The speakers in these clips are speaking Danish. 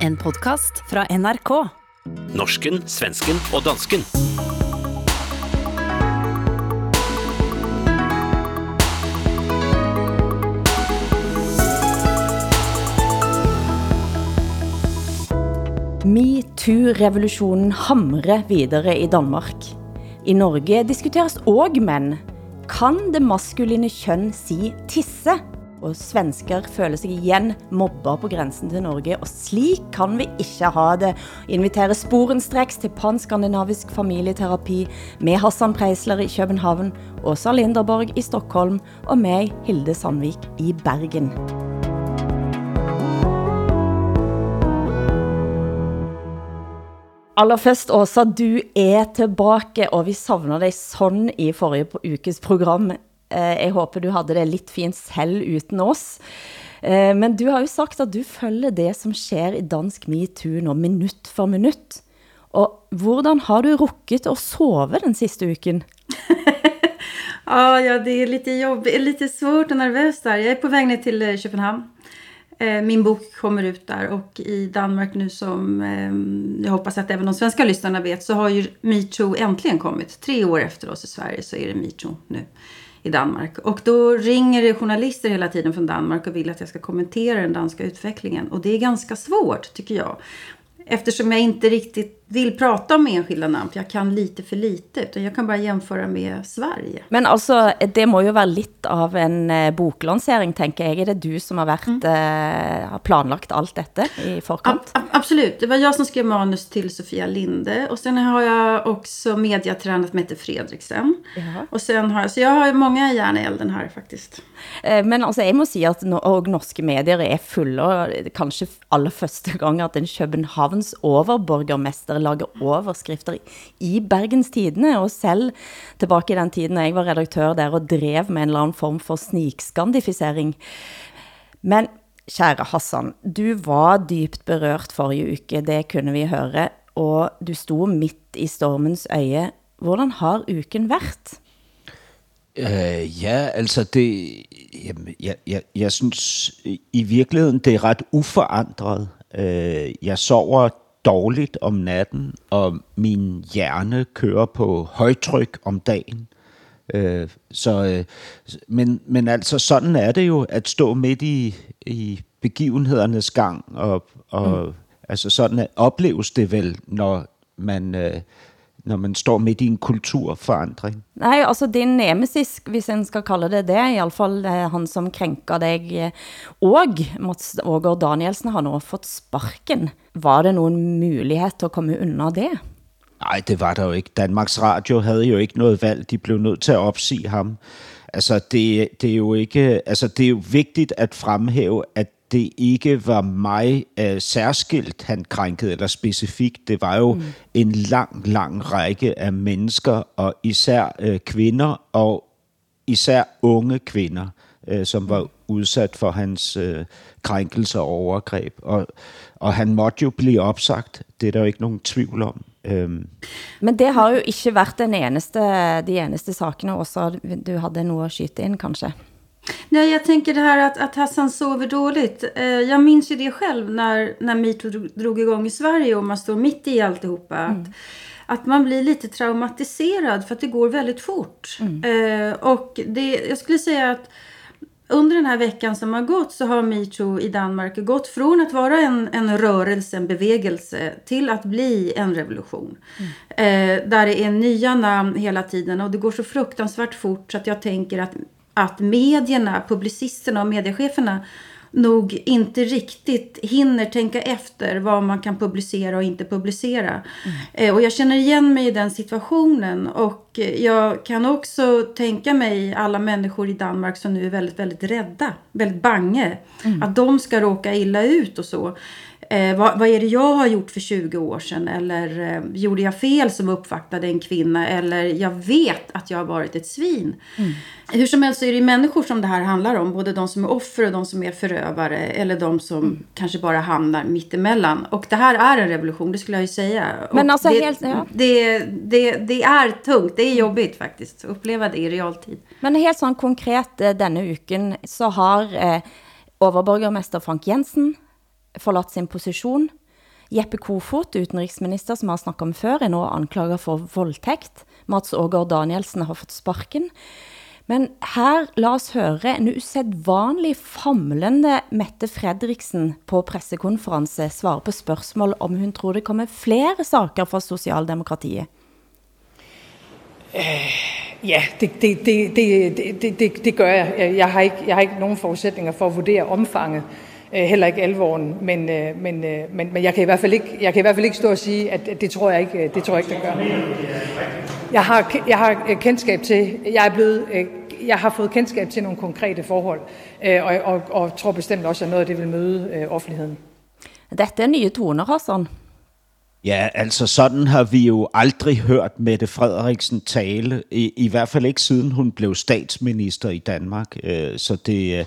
En podcast fra NRK. Norsken, svensken og dansken. Metoo-revolutionen hamrer videre i Danmark. I Norge diskuteres også mænd. Kan det maskuline køn si tisse? Og svensker føler sig igen mobber på grænsen til Norge, og slik kan vi ikke ha det. Invitere sporenstreks til panskandinavisk familieterapi med Hassan Preisler i København, Åsa Linderborg i Stockholm og mig, Hilde Sandvik i Bergen. Allerførst, Åsa, du er tilbage, og vi savner dig sådan i forrige på ukes program. Eh, Jeg håber du havde det lidt fint selv uden oss. Eh, Men du har jo sagt, at du følger det, som sker i dansk MeToo nå, minut for minut. Og hvordan har du rukket at sove den sidste uken? Ja, ah, ja, det är lite jobbigt, lite svårt och nervöst där. Jag är på väg ner till eh, København. Köpenhamn. Eh, Min bok kommer ut där och i Danmark nu som eh, jag hoppas att även de svenska lyssnarna vet så har ju metoo äntligen kommit. Tre år efter oss i Sverige så är det metoo nu i Danmark. Och då ringer det journalister hela tiden från Danmark och vill att jag ska kommentera den danska utvecklingen. Och det är ganska svårt tycker jag. Eftersom jag inte riktigt vill prata om enskilda namn, för jag kan lite för lite, utan jag kan bara jämföra med Sverige. Men altså, det må jo være lidt av en eh, boklansering, tænker jeg. Er det du som har, været, eh, har planlagt alt dette i ab- absolut, det var jag som skrev manus till Sofia Linde. Och sen har jag också mediatränat Mette Fredriksen. Jaha. Och sen har jag, så jag har många järn i elden här faktiskt. Eh, Men altså, jeg må sige, at no og norske medier er fulle, og kanskje aller første gang, at en Københavns overborgermester lager overskrifter i Bergens Tidene, og selv tilbage i den tiden, jeg var redaktør der og drev med en eller anden form for snikskandifisering. Men kære Hassan, du var dybt berørt forrige uke, det kunne vi høre, og du stod midt i stormens øje. Hvordan har uken været? Øh, ja, altså det, jamen, jeg, jeg, jeg synes i virkeligheden, det er ret uforandret. Øh, jeg sover dårligt om natten, og min hjerne kører på højtryk om dagen. Øh, så, øh, men, men altså sådan er det jo, at stå midt i, i begivenhedernes gang, og, og mm. altså sådan opleves det vel, når man, øh, når man står midt i en kulturforandring. Nej, altså din nemesis, hvis en skal kalde det det, i alle fall han som krænker dig, eh, og Mats Ågaard Danielsen har nu fået sparken. Var det nogen mulighed til at komme under det? Nej, det var der jo ikke. Danmarks Radio havde jo ikke noget valg. De blev nødt til at opsige ham. Altså, det, det er jo ikke... Altså, det er jo vigtigt at fremhæve, at det ikke var mig øh, særskilt, han krænkede, eller specifikt. Det var jo mm. en lang, lang række af mennesker, og især øh, kvinder, og især unge kvinder, øh, som var udsat for hans øh, krænkelser og overgreb. Og, og han måtte jo blive opsagt. Det er der jo ikke nogen tvivl om. Øhm, Men det har jo ikke været den eneste, de eneste sakene, også du havde noget at skyte ind, kanskje? Nej, jag tänker det här att, att Hassan sover dåligt. Eh, jag minns ju det själv när, när metoo drog, drog igång i Sverige och man står mitt i alltihopa. Att, att man blir lite traumatiserad för att det går väldigt fort. Eh, och det, jag skulle säga att under den här veckan som har gått så har metoo i Danmark gått från att vara en, en rörelse, en bevegelse till att bli en revolution. Eh, där det är nya namn hela tiden och det går så fruktansvärt fort så att jag tänker att, att medierna, publicisterna och mediecheferna nog inte riktigt hinner tänka efter vad man kan publicera och inte publicera. Eh, och jag känner igen mig i den situationen och jag kan också tänka mig alla människor i Danmark som nu är väldigt, väldigt rädda, väldigt bange. Att de ska råka illa ut och så. Eh, vad, vad är det jag har gjort för 20 år sedan? Eller eh, gjorde jag fel som uppvaktade en kvinna? Eller jag vet att jag har varit ett svin. Hur som helst så är det människor som det här handlar om. Både de som är offer och de som är förövare. Eller de som kanske bara hamnar mittemellan. Och det här är en revolution, det skulle jag ju säga. Men Och alltså det, helt- ja. det, det, det är tungt, det är jobbigt faktiskt. Att uppleva det i realtid. Men helt sånn konkret eh, denne uken, så har eh, overborgermester Frank Jensen forladt sin position. Jeppe Kofot, utenriksminister, som har snakket om før, er nu anklaget for voldtægt. Mats Ågaard Danielsen har fået sparken. Men her, lad os høre en usædvanlig famlende Mette Fredriksen på pressekonference svare på spørgsmål om hun tror det kommer flere saker fra Socialdemokratiet. Øh, ja, det, det, det, det, det, det, det gør jeg. Jeg har, ikke, jeg har ikke nogen forudsætninger for at vurdere omfanget, heller ikke alvoren, men, men, men, men jeg, kan i hvert fald ikke, jeg kan i hvert fald ikke stå og sige, at det tror jeg ikke, det tror jeg ikke, det gør. Jeg har, jeg har kendskab til, jeg er blevet, jeg har fået kendskab til nogle konkrete forhold, og, og, og tror bestemt også, at noget af det vil møde offentligheden. Dette er nye toner, Hassan. Ja, altså sådan har vi jo aldrig hørt Mette Frederiksen tale, i, i hvert fald ikke siden hun blev statsminister i Danmark. Så det,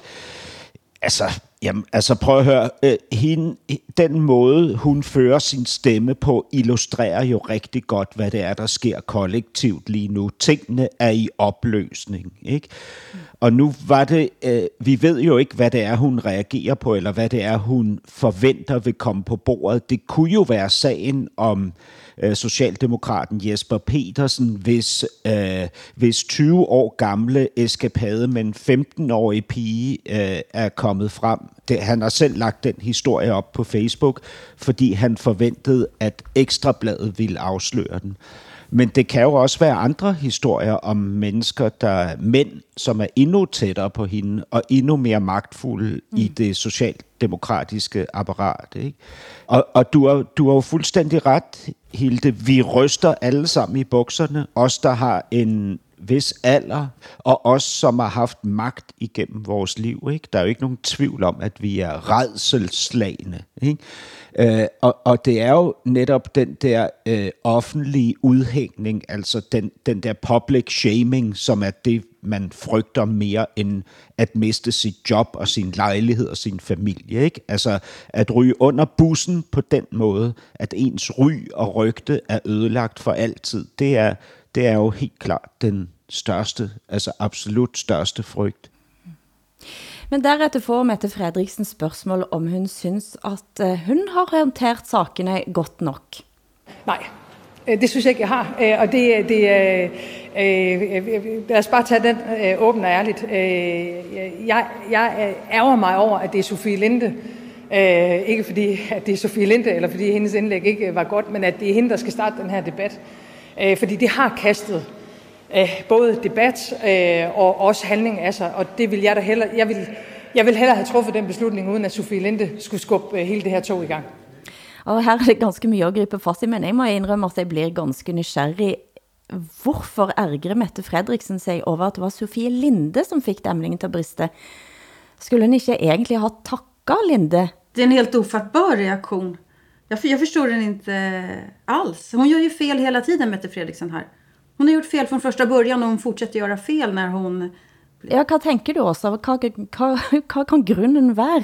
altså, jamen, altså prøv at høre, øh, hende, den måde hun fører sin stemme på, illustrerer jo rigtig godt, hvad det er, der sker kollektivt lige nu. Tingene er i opløsning, ikke? Og nu var det, øh, vi ved jo ikke, hvad det er, hun reagerer på, eller hvad det er, hun forventer vil komme på bordet. Det kunne jo være sagen om øh, Socialdemokraten Jesper Petersen, hvis, øh, hvis 20 år gamle eskapade med en 15-årig pige øh, er kommet frem. Det, han har selv lagt den historie op på Facebook, fordi han forventede, at Ekstrabladet ville afsløre den. Men det kan jo også være andre historier om mennesker, der mænd, som er endnu tættere på hende og endnu mere magtfulde mm. i det socialdemokratiske apparat. Ikke? Og, og du, har, du har jo fuldstændig ret, Hilde. Vi ryster alle sammen i bukserne. Os, der har en vis alder, og os, som har haft magt igennem vores liv. Ikke? Der er jo ikke nogen tvivl om, at vi er redselslagende. Ikke? Øh, og, og det er jo netop den der øh, offentlige udhængning, altså den, den der public shaming, som er det, man frygter mere end at miste sit job og sin lejlighed og sin familie. Ikke? Altså at ryge under bussen på den måde, at ens ry og rygte er ødelagt for altid, det er, det er jo helt klart den største, altså absolut største frygt. Mm. Men deretter får Mette Fredriksen spørgsmål om hun synes, at eh, hun har håndteret sakene godt nok. Nej, øh, det synes jeg ikke, jeg har. Øh, og det, det, øh, øh, lad os bare tage den øh, åbent og ærligt. Øh, jeg, jeg ærger mig over, at det er Sofie Linde, Øh, ikke fordi, at det er Sofie Linde, eller fordi hendes indlæg ikke var godt, men at det er hende, der skal starte den her debat. Øh, fordi det har kastet både debat øh, og også handling af sig, og det vil jeg da hellere, jeg vil, jeg vil hellere have truffet den beslutning, uden at Sofie Linde skulle skubbe øh, hele det her tog i gang. Og her er det ganske mye at gribe fast i, men jeg må indrømme, at jeg bliver ganske nysgerrig. Hvorfor ærger Mette Fredriksen sig over, at det var Sofie Linde, som fik dæmningen til at briste? Skulle hun ikke egentlig ha takket Linde? Det är en helt ofattbar reaktion. Jag, jag förstår den inte alls. Hon gör ju fel hela tiden, Mette Fredriksen här. Hon har gjort fel från första början och hon fortsätter göra fel när hon... Ja, vad tänker du också? Vad, kan grunden vara?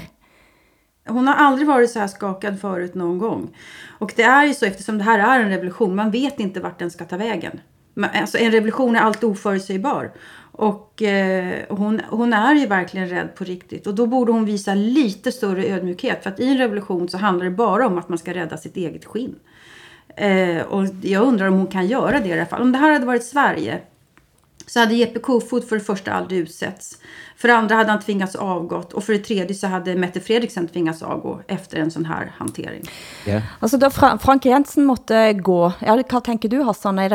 Hon har aldrig varit så här skakad förut någon gång. Och det är ju så eftersom det här är en revolution. Man vet inte vart den ska ta vägen. Alltså en revolution är alltid oförutsägbar. Och eh, hon, hon är ju verkligen rädd på riktigt. Och då borde hon visa lite större ödmjukhet. För att i en revolution så handlar det bara om att man ska rädda sitt eget skinn. Eh, och jag undrar om hon kan göra det i alla fall. Om det här hade varit Sverige så hade Jeppe Kofod för det första aldrig utsetts. För det andra hade han tvingats avgått. Och för det tredje så hade Mette Fredriksen tvingats avgå efter en sån här hantering. Ja. Altså da Fra Frank Jensen måtte gå, ja, hvad tænker du Hassan, hvad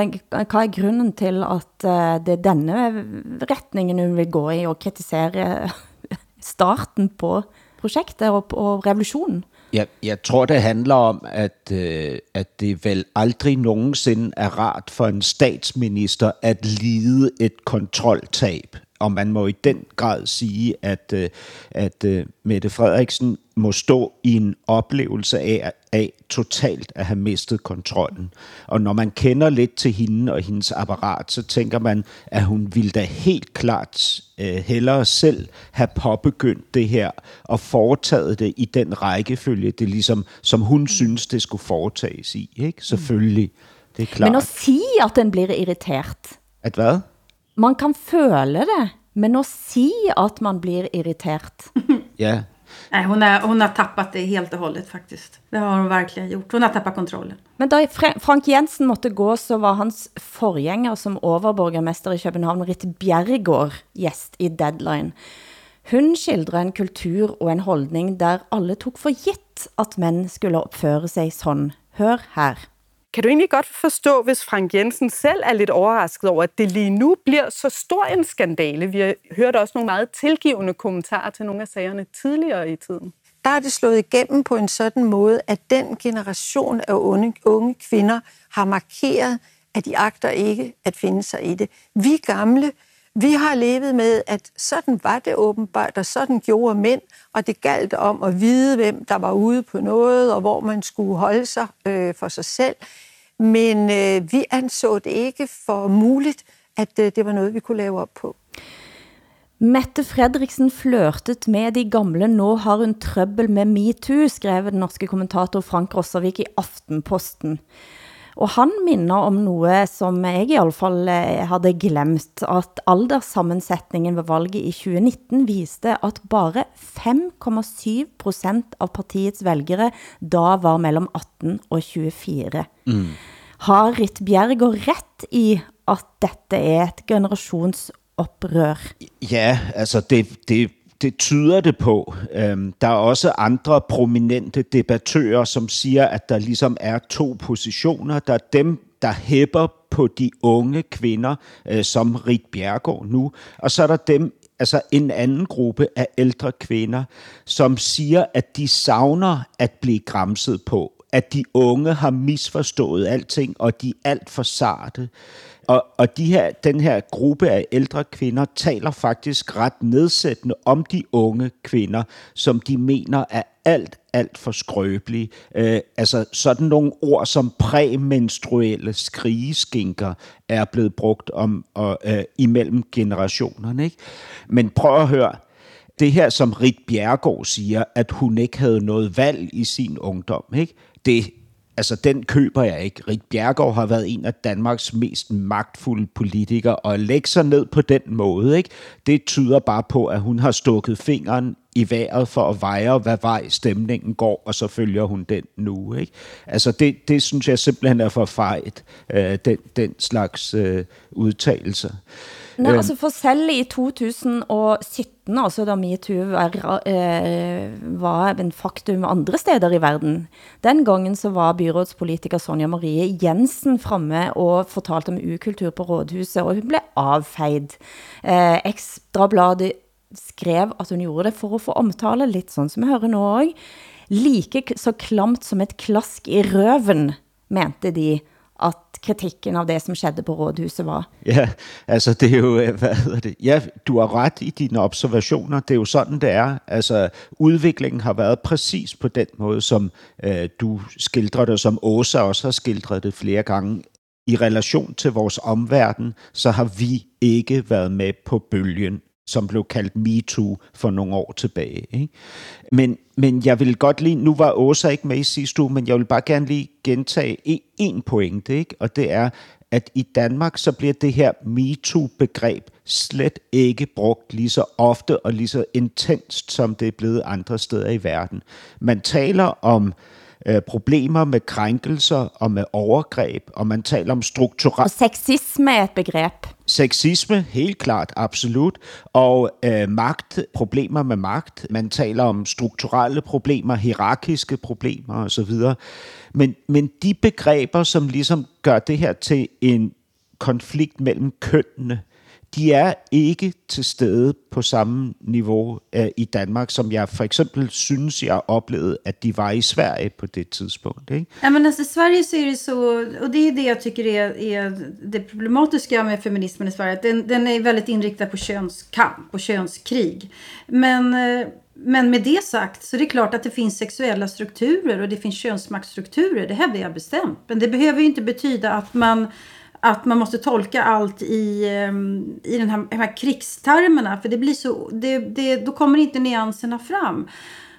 er grunden til at uh, det er denne retningen hun vil gå i og kritisere starten på projektet og, og revolutionen? Jeg, jeg tror, det handler om, at, øh, at det vel aldrig nogensinde er rart for en statsminister at lide et kontroltab. Og man må i den grad sige, at, øh, at øh, Mette Frederiksen må stå i en oplevelse af, af totalt at have mistet kontrollen. Og når man kender lidt til hende og hendes apparat, så tænker man, at hun ville da helt klart øh, hellere selv have påbegyndt det her og foretaget det i den rækkefølge, det ligesom, som hun synes, det skulle foretages i. Ikke? Selvfølgelig, det er klart. Men at sige, at den bliver irriteret. At hvad? Man kan føle det, men at sige, at man bliver irriteret. ja, Nej, hon, är, hon har tappat det helt och hållet faktiskt. Det har hon verkligen gjort. Hon har tappat kontrollen. Men da Frank Jensen måtte gå, så var hans forgænger som overborgermester i København, Ritt Bjerregård, gæst i Deadline. Hun skildrer en kultur og en holdning, der alle tog for gitt at mænd skulle opføre sig sådan. Hør her. Kan du egentlig godt forstå, hvis Frank Jensen selv er lidt overrasket over, at det lige nu bliver så stor en skandale? Vi har hørt også nogle meget tilgivende kommentarer til nogle af sagerne tidligere i tiden. Der er det slået igennem på en sådan måde, at den generation af unge, unge kvinder har markeret, at de agter ikke at finde sig i det. Vi gamle, vi har levet med, at sådan var det åbenbart, og sådan gjorde mænd, og det galt om at vide, hvem der var ude på noget, og hvor man skulle holde sig øh, for sig selv. Men øh, vi anså det ikke for muligt, at øh, det var noget, vi kunne lave op på. Mette Fredriksen flørtet med de gamle, nå har hun trøbbel med MeToo, skrev den norske kommentator Frank Rossavik i Aftenposten. Og han minder om noget, som jeg i alle fall eh, havde glemt, at alderssammensætningen ved valget i 2019 viste, at bare 5,7 procent av partiets vælgere da var mellem 18 og 24. Mm. Har Ritt Bjergård ret i, at dette er et generationsoprør? Ja, altså det, det det tyder det på. Øhm, der er også andre prominente debattører, som siger, at der ligesom er to positioner. Der er dem, der hæpper på de unge kvinder, øh, som Rit Bjergård nu, og så er der dem, altså en anden gruppe af ældre kvinder, som siger, at de savner at blive græmset på, at de unge har misforstået alting, og de er alt for sarte. Og, og de her, den her gruppe af ældre kvinder taler faktisk ret nedsættende om de unge kvinder, som de mener er alt, alt for skrøbelige. Øh, altså sådan nogle ord som præmenstruelle skrigeskinker er blevet brugt om og, øh, imellem generationerne. Ikke? Men prøv at høre, det her som Rit Bjergård siger, at hun ikke havde noget valg i sin ungdom, ikke? det altså den køber jeg ikke. Rik Bjergård har været en af Danmarks mest magtfulde politikere, og at lægge sig ned på den måde, ikke? det tyder bare på, at hun har stukket fingeren i vejret for at veje, hvad vej stemningen går, og så følger hun den nu. Ikke? Altså det, det synes jeg simpelthen er for fejt, øh, den, den slags øh, udtalelser. Øh, øhm. altså for selv i 2017, altså da MeToo var, øh, var en faktum andre steder i verden, den gangen så var byrådspolitiker Sonja Marie Jensen fremme og fortalte om ukultur på rådhuset, og hun blev avfeid. Eh, Ekstrabladet skrev at hun gjorde det for at få omtale, lidt sådan som jeg hører nu også. Like så klamt som et klask i røven, mente de, at kritikken av det, som skedde på rådhuset var. Ja, altså det er jo, øh, hvad hedder det? Ja, du har ret i dine observationer. Det er jo sådan, det er. Altså udviklingen har været præcis på den måde, som øh, du skildrer det, som Åsa også har skildret det flere gange. I relation til vores omverden, så har vi ikke været med på bølgen som blev kaldt MeToo for nogle år tilbage. Ikke? Men, men jeg vil godt lige, nu var Åsa ikke med i sidste uge, men jeg vil bare gerne lige gentage en pointe, ikke? og det er, at i Danmark så bliver det her MeToo-begreb slet ikke brugt lige så ofte og lige så intenst, som det er blevet andre steder i verden. Man taler om øh, problemer med krænkelser og med overgreb, og man taler om strukturelt... Og sexisme er et begreb. Sexisme, helt klart, absolut. Og øh, magt, problemer med magt. Man taler om strukturelle problemer, hierarkiske problemer osv. Men, men de begreber, som ligesom gør det her til en konflikt mellem kønnene, de er ikke til stede på samme niveau øh, i Danmark, som jeg for eksempel synes, jeg oplevede, at de var i Sverige på det tidspunkt. Ikke? Ja, men alltså, i Sverige så är det så, och det är det jag tycker är, er det problematiska med feminismen i Sverige, att den, den är väldigt inriktad på könskamp och könskrig. Men eh, men med det sagt så är det klart att det finns sexuella strukturer och det finns könsmaktstrukturer. Det hävdar jag bestämt. Men det behöver ju inte betyda att man att man måste tolka allt i, ehm, i den här, de här krigstermerna. För det blir så, det, det, då kommer inte nyanserna fram.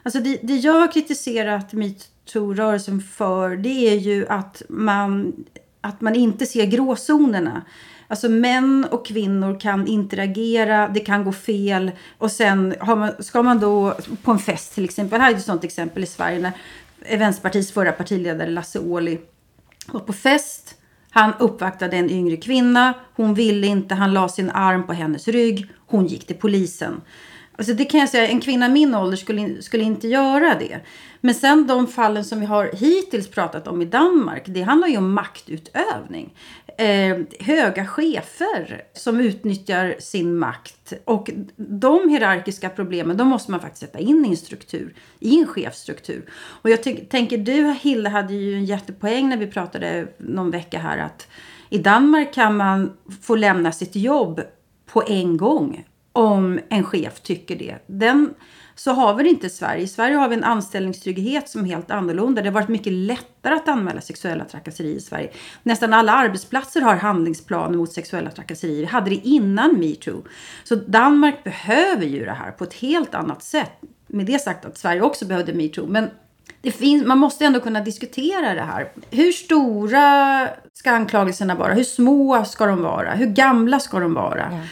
Alltså det, det jag har kritiserat metoo-rörelsen för det är ju att man, att man inte ser gråzonerna. Alltså män och kvinnor kan interagera, det kan gå fel och sen har man, ska man då på en fest till exempel, här är ett sånt exempel i Sverige när Vänsterpartiets förra partiledare Lasse Åhli var på fest. Han uppvaktade en yngre kvinna. Hon ville inte. Han la sin arm på hennes rygg. Hon gick till polisen. Alltså det kan jag säga, en kvinna min ålder skulle, skulle inte göra det. Men sen de fallen som vi har hittills pratat om i Danmark, det handlar ju om maktutövning. Eh, höga chefer som utnyttjar sin makt. Och de hierarkiska problemen, de måste man faktiskt sätta in i en struktur, i en chefsstruktur. Och jag tänker, du Hilde hade ju en jättepoäng när vi pratade någon vecka här att i Danmark kan man få lämna sitt jobb på en gång om en chef tycker det. Den, så har vi det inte i Sverige. I Sverige har vi en anställningstrygghet som är helt annorlunda. Det har varit mycket lättare att anmäla sexuella trakasserier i Sverige. Nästan alla arbetsplatser har handlingsplaner mot sexuella trakasserier. Vi hade det innan metoo. Så Danmark behöver ju det här på ett helt annat sätt. Med det sagt att Sverige också behövde metoo. Men det finns, man måste ändå kunna diskutera det här. Hur stora ska anklagelserna vara? Hur små ska de vara? Hur gamla ska de vara? Mm.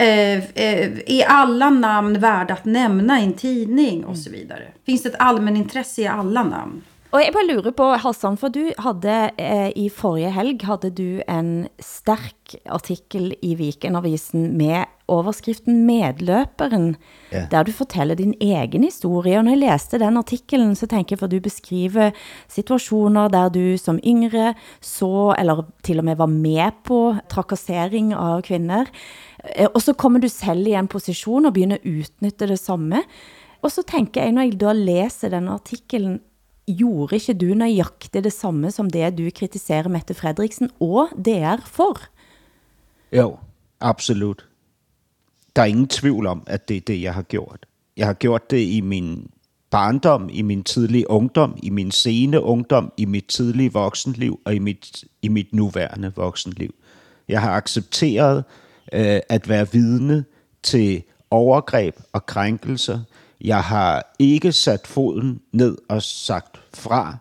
Eh, eh, är alla namn värda att nämna i en tidning och så vidare? Finns det ett allmänintresse i alla namn? Og jeg bare lurer på, Hassan, for du havde eh, i forrige helg, havde du en stærk artikel i Vikenavisen med overskriften Medløperen, ja. der du fortæller din egen historie. Og når jeg læste den artiklen, så tænker jeg, for du beskriver situationer, der du som yngre så, eller til og med var med på trakassering av kvinder, Eh, Eh, og så kommer du selv i en position og begynder at utnytte det samme. Og så tænker jeg, når jeg da læser den artiklen, gjorde ikke du nøjagtigt det samme som det du kritiserer Mette Fredriksen og DR for? Jo, absolut. Der er ingen tvivl om, at det er det, jeg har gjort. Jeg har gjort det i min barndom, i min tidlige ungdom, i min sene ungdom, i mit tidlige voksenliv og i mit, i mit nuværende voksenliv. Jeg har accepteret, øh, at være vidne til overgreb og krænkelser. Jeg har ikke sat foden ned og sagt fra.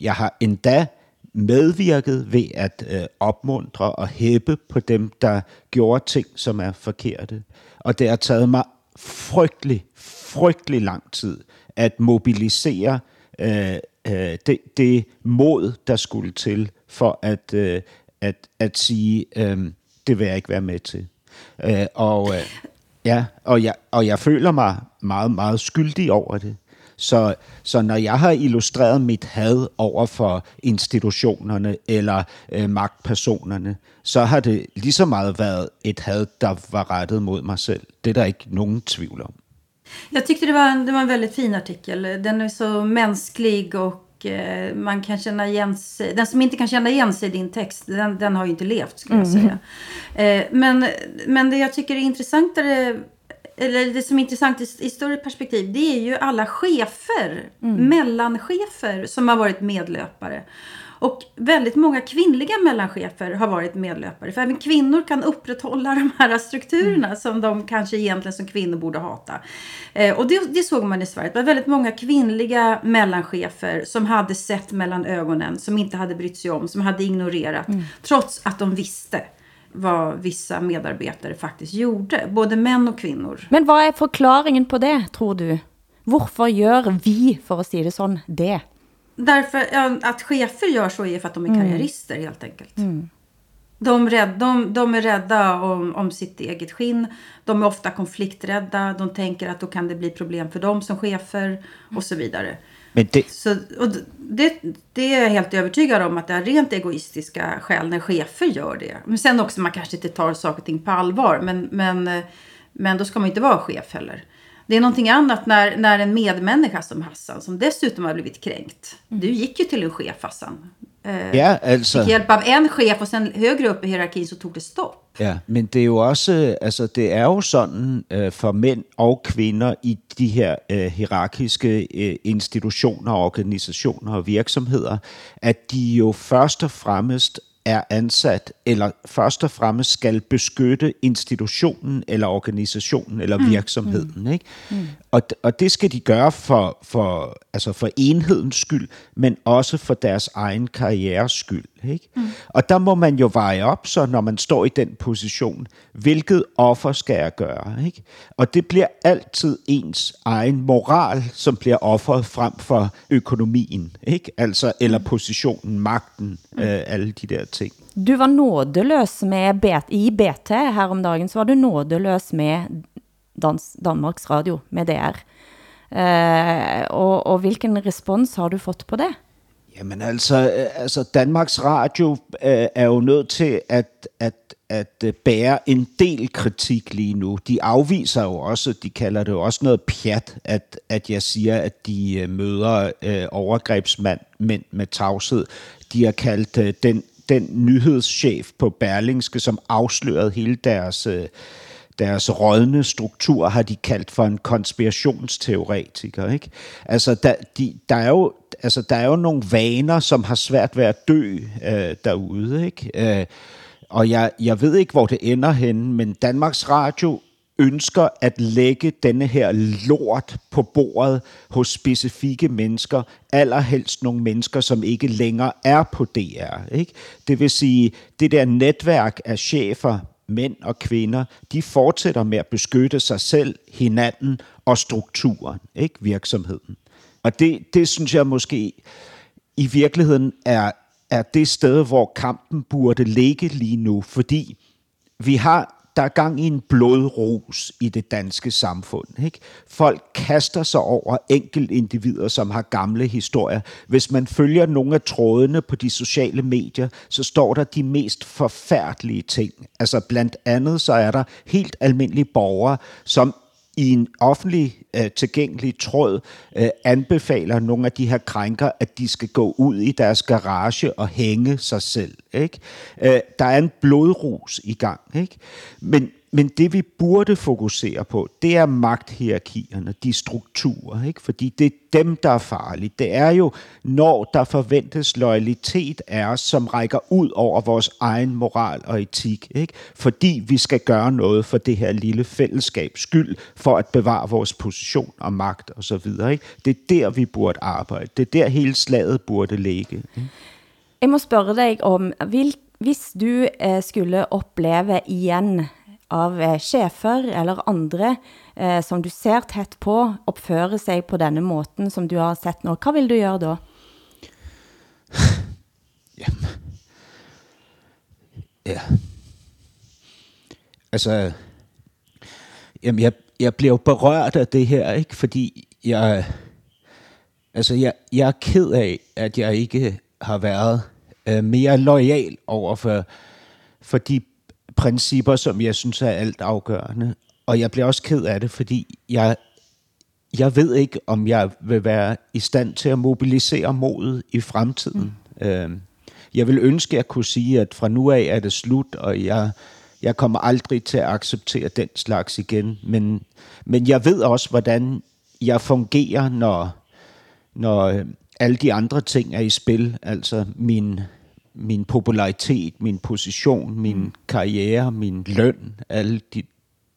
Jeg har endda medvirket ved at øh, opmuntre og hæppe på dem, der gjorde ting, som er forkerte. Og det har taget mig frygtelig, frygtelig lang tid at mobilisere øh, øh, det, det mod, der skulle til for at, øh, at, at sige, øh, det vil jeg ikke være med til. Øh, og, øh, ja, og, jeg, og jeg føler mig meget, meget skyldig over det. Så, så når jeg har illustreret mit had over for institutionerne eller øh, magtpersonerne, så har det lige så meget været et had, der var rettet mod mig selv. Det er der ikke nogen tvivl om. Jag tyckte det var, en, det var en väldigt fin artikel. Den är så mänsklig och man kan känna igen sig. Den som inte kan känna igen sig i din text, den, den har ju inte levt skulle jag mm. säga. Eh, men, men det jag tycker är intressantare eller det som är intressant i, i större perspektiv, det är ju alla chefer, mm. mellanchefer som har varit medlöpare. Och väldigt många kvinnliga mellanchefer har varit medlöpare. För även kvinnor kan upprätthålla de här strukturerna mm. som de kanske egentligen som kvinnor borde hata. Eh, och det, det, såg man i Sverige. Det var väldigt många kvinnliga mellanchefer som hade sett mellan ögonen, som inte hade brytt sig om, som hade ignorerat. Mm. Trots att de visste vad vissa medarbetare faktiskt gjorde. Både män och kvinnor. Men vad är förklaringen på det, tror du? Varför gör vi, för att säga det sån, det? Därför att chefer gör så är för att de är mm. karriärister mm. helt enkelt. Mm. De, rädd, de, de är rädda om, om sitt eget skinn. De är ofta konflikträdda. De tänker att då kan det bli problem för dem som chefer och så vidare. Men det... Så, och det, det är jag helt övertygad om att det är rent egoistiska skäl när chefer gör det. Men sen också man kanske inte tar saker och ting på allvar. Men, men, men då ska man inte vara chef heller. Det är någonting annat när, när en medmänniska som Hassan, som dessutom har blivit kränkt. Mm. Du gick ju till en chef Hassan. Eh, ja, altså... Fick hjälp av en chef og sen højere upp i hierarkin så tog det stopp. Ja, men det er jo også, altså det er jo sådan øh, for mænd og kvinder i de her øh, hierarkiske øh, institutioner, organisationer og virksomheder, at de jo først og fremmest er ansat, eller først og fremmest skal beskytte institutionen, eller organisationen, eller Mm. virksomheden. Ikke? Og, og det skal de gøre for, for, altså for enhedens skyld, men også for deres egen karrieres skyld. Ikke? Og der må man jo veje op, så når man står i den position, hvilket offer skal jeg gøre? Ikke? Og det bliver altid ens egen moral, som bliver offeret frem for økonomien, ikke? Altså, eller positionen, magten, øh, alle de der ting. Du var nådeløs med BT, i BT her om dagen, så var du nådeløs med Dans, Danmarks Radio, med DR. Eh, og, og hvilken respons har du fået på det? Jamen altså, øh, altså Danmarks Radio øh, er jo nødt til at, at, at bære en del kritik lige nu. De afviser jo også, de kalder det jo også noget pjat, at, at jeg siger, at de møder øh, overgrebsmænd mænd med tavshed. De har kaldt øh, den, den nyhedschef på Berlingske, som afslørede hele deres... Øh, deres rådne struktur har de kaldt for en konspirationsteoretiker. Ikke? Altså, der, de, der, er jo, altså, der er jo nogle vaner, som har svært ved at dø øh, derude. Ikke? Øh, og jeg, jeg ved ikke, hvor det ender henne, men Danmarks Radio ønsker at lægge denne her lort på bordet hos specifikke mennesker, allerhelst nogle mennesker, som ikke længere er på DR. Ikke? Det vil sige, det der netværk af chefer, mænd og kvinder, de fortsætter med at beskytte sig selv, hinanden og strukturen, ikke virksomheden. Og det, det synes jeg måske i virkeligheden er, er det sted, hvor kampen burde ligge lige nu, fordi vi har der er gang i en blodrus i det danske samfund. Ikke? Folk kaster sig over enkeltindivider, som har gamle historier. Hvis man følger nogle af trådene på de sociale medier, så står der de mest forfærdelige ting. Altså blandt andet så er der helt almindelige borgere, som i en offentlig øh, tilgængelig tråd øh, anbefaler nogle af de her krænker, at de skal gå ud i deres garage og hænge sig selv. Ikke? Øh, der er en blodrus i gang. Ikke? Men, men det vi burde fokusere på, det er magthierarkierne, de strukturer, ikke? fordi det er dem, der er farlige. Det er jo, når der forventes loyalitet af os, som rækker ud over vores egen moral og etik, ikke? fordi vi skal gøre noget for det her lille fællesskabs skyld, for at bevare vores position og magt osv. Ikke? Det er der, vi burde arbejde. Det er der, hele slaget burde ligge. Ikke? Jeg må spørge dig om, vil, hvis du eh, skulle opleve igen av eh, chefer eller andre, eh, som du ser tæt på, opfører sig på denne måten, som du har sett nu. hvad vil du gøre da? Ja. Altså, jamen jeg, jeg bliver jo berørt af det her, ikke? Fordi jeg, altså jeg, jeg er ked af, at jeg ikke har været øh, mere lojal over for, for de principper, som jeg synes er alt afgørende. Og jeg bliver også ked af det, fordi jeg, jeg ved ikke, om jeg vil være i stand til at mobilisere modet i fremtiden. Mm. Øh, jeg vil ønske, at jeg kunne sige, at fra nu af er det slut, og jeg, jeg kommer aldrig til at acceptere den slags igen. Men, men jeg ved også, hvordan jeg fungerer, når, når øh, alle de andre ting er i spil. Altså min, min popularitet, min position, min mm. karriere, min løn, alle de,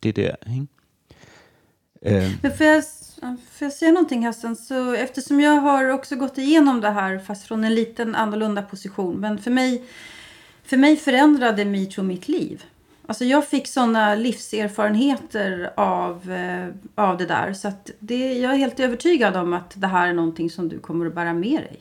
det der. Ikke? Øh, Men får jag, får jag säga någonting Hassan? Så eftersom jag har också gått igenom det här fast från en liten annorlunda position. Men för mig, för mig förändrade metoo mitt liv. Alltså jag fick sådana livserfarenheter av, eh, av det där. Så att det, jag är helt övertygad om att det här är någonting som du kommer att bära med dig.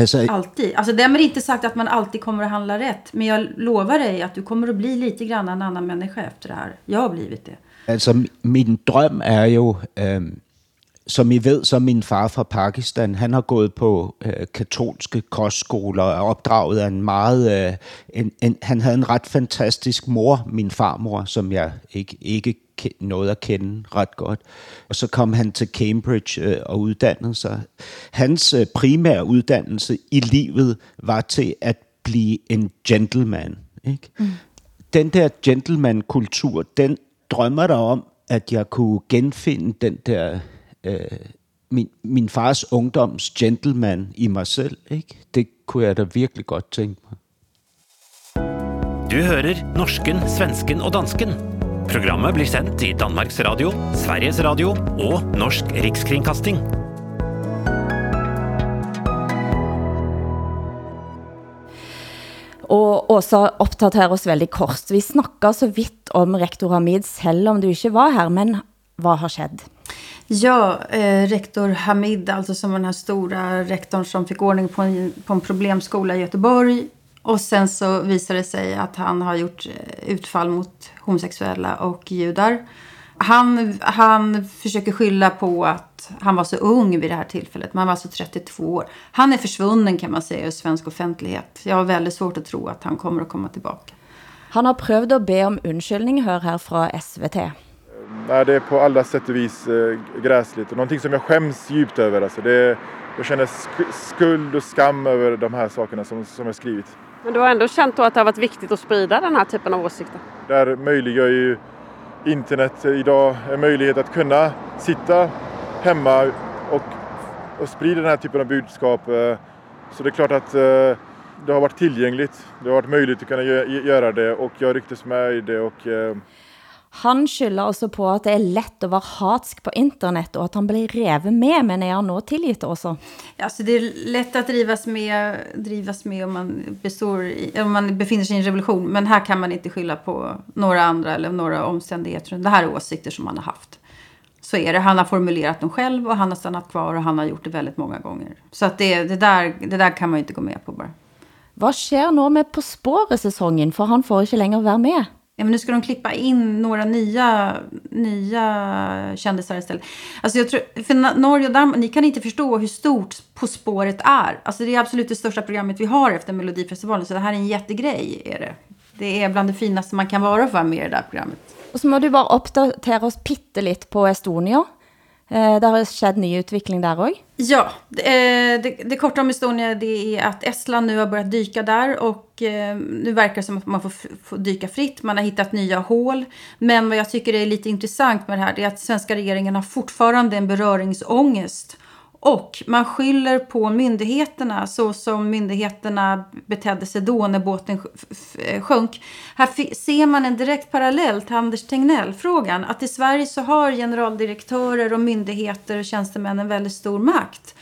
Altså, Alltid. Alltså därmed inte sagt att man alltid kommer att handla rätt. Men jag lovar dig att du kommer att bli lite grann en annan människa efter det här. Jeg har blivit det. Altså, mi- min drøm er jo, øh, som I ved, så min far fra Pakistan, han har gået på øh, katolske kostskoler og opdraget af en meget... Øh, en, en, han havde en ret fantastisk mor, min farmor, som jeg ikke, ikke nåede at kende ret godt. Og så kom han til Cambridge øh, og uddannede sig. Hans øh, primære uddannelse i livet var til at blive en gentleman. Ikke? Mm. Den der gentleman-kultur, den drømmer der om, at jeg kunne genfinde den der øh, min, min fars ungdoms gentleman i mig selv. Ikke? Det kunne jeg da virkelig godt tænke mig. Du hører norsken, svensken og dansken. Programmet blir sendt i Danmarks Radio, Sveriges Radio og Norsk Rikskringkasting. Og Åsa oppdaterer oss veldig kort. Vi snakket så vidt om rektor Hamid, selv om du ikke var her, men hvad har skett? Ja, eh, rektor Hamid, alltså som var den här stora rektorn som fick ordning på en, på en problemskola i Göteborg. Och sen så visade det sig att han har gjort eh, utfall mot homosexuella och judar. Han, han försöker skylla på att han var så ung vid det här tillfället. Man var alltså 32 år. Han är försvunnen kan man säga i svensk offentlighet. Jag har väldigt svårt att tro att han kommer att komma tillbaka. Han har prøvd at be om undskyldning, hør her fra SVT. Nej, det är på alla sätt och vis eh, gräsligt och någonting som jag skäms djupt över. Alltså det, jag känner sk- skuld och skam över de här sakerna som, som jag skrivit. Men du har ändå känt då att det har varit viktigt att sprida den här typen av åsikter? Där möjliggör ju internet idag en möjlighet att kunna sitta hemma och, och sprida den här typen av budskap. Eh, så det är klart att eh, det har varit tillgängligt. Det har varit möjligt att kunna göra det och jag rycktes med i det och eh, han skylder også på at det er lett at være hatsk på internet, og at han blir revet med, men er han nå tilgitt også? Alltså det är lätt att drivas med, drivas med om, man består i, om man befinner sig i en revolution. Men här kan man inte skylla på några andra eller några omständigheter. Det här är åsikter som man har haft. Så är det. Han har formulerat dem själv och han har stannat kvar och han har gjort det väldigt många gånger. Så att det, det, där, det där kan man ju inte gå med på bara. Hvad sker nå med På spåret-säsongen, for han får ikke længere være med? Ja, men nu ska de klippa in några nya, nya kändisar istället. Alltså jag tror, för Norge och Danmark, ni kan inte förstå hur stort På spåret är. Alltså det är absolut det största programmet vi har efter Melodifestivalen. Så det här är en jättegrej. Är det. det är bland det finaste man kan vara för med i det där programmet. Och så må du bara uppdatera oss pitteligt på Estonia. Eh, har skjedd ny utvikling der også. Ja, det, eh, det, det korta om Estonia det är att Estland nu har börjat dyka där och eh, nu verkar det som att man får, får dyka fritt. Man har hittat nya hål. Men vad jag tycker är lite intressant med det här det är att svenska regeringen har fortfarande en beröringsångest. Och man skyller på myndigheterna så som myndigheterna betedde sig då när båten eh, sjönk. Här ser man en direkt parallell till Anders Tegnell-frågan. Att i Sverige så har generaldirektörer och myndigheter och tjänstemän en väldigt stor makt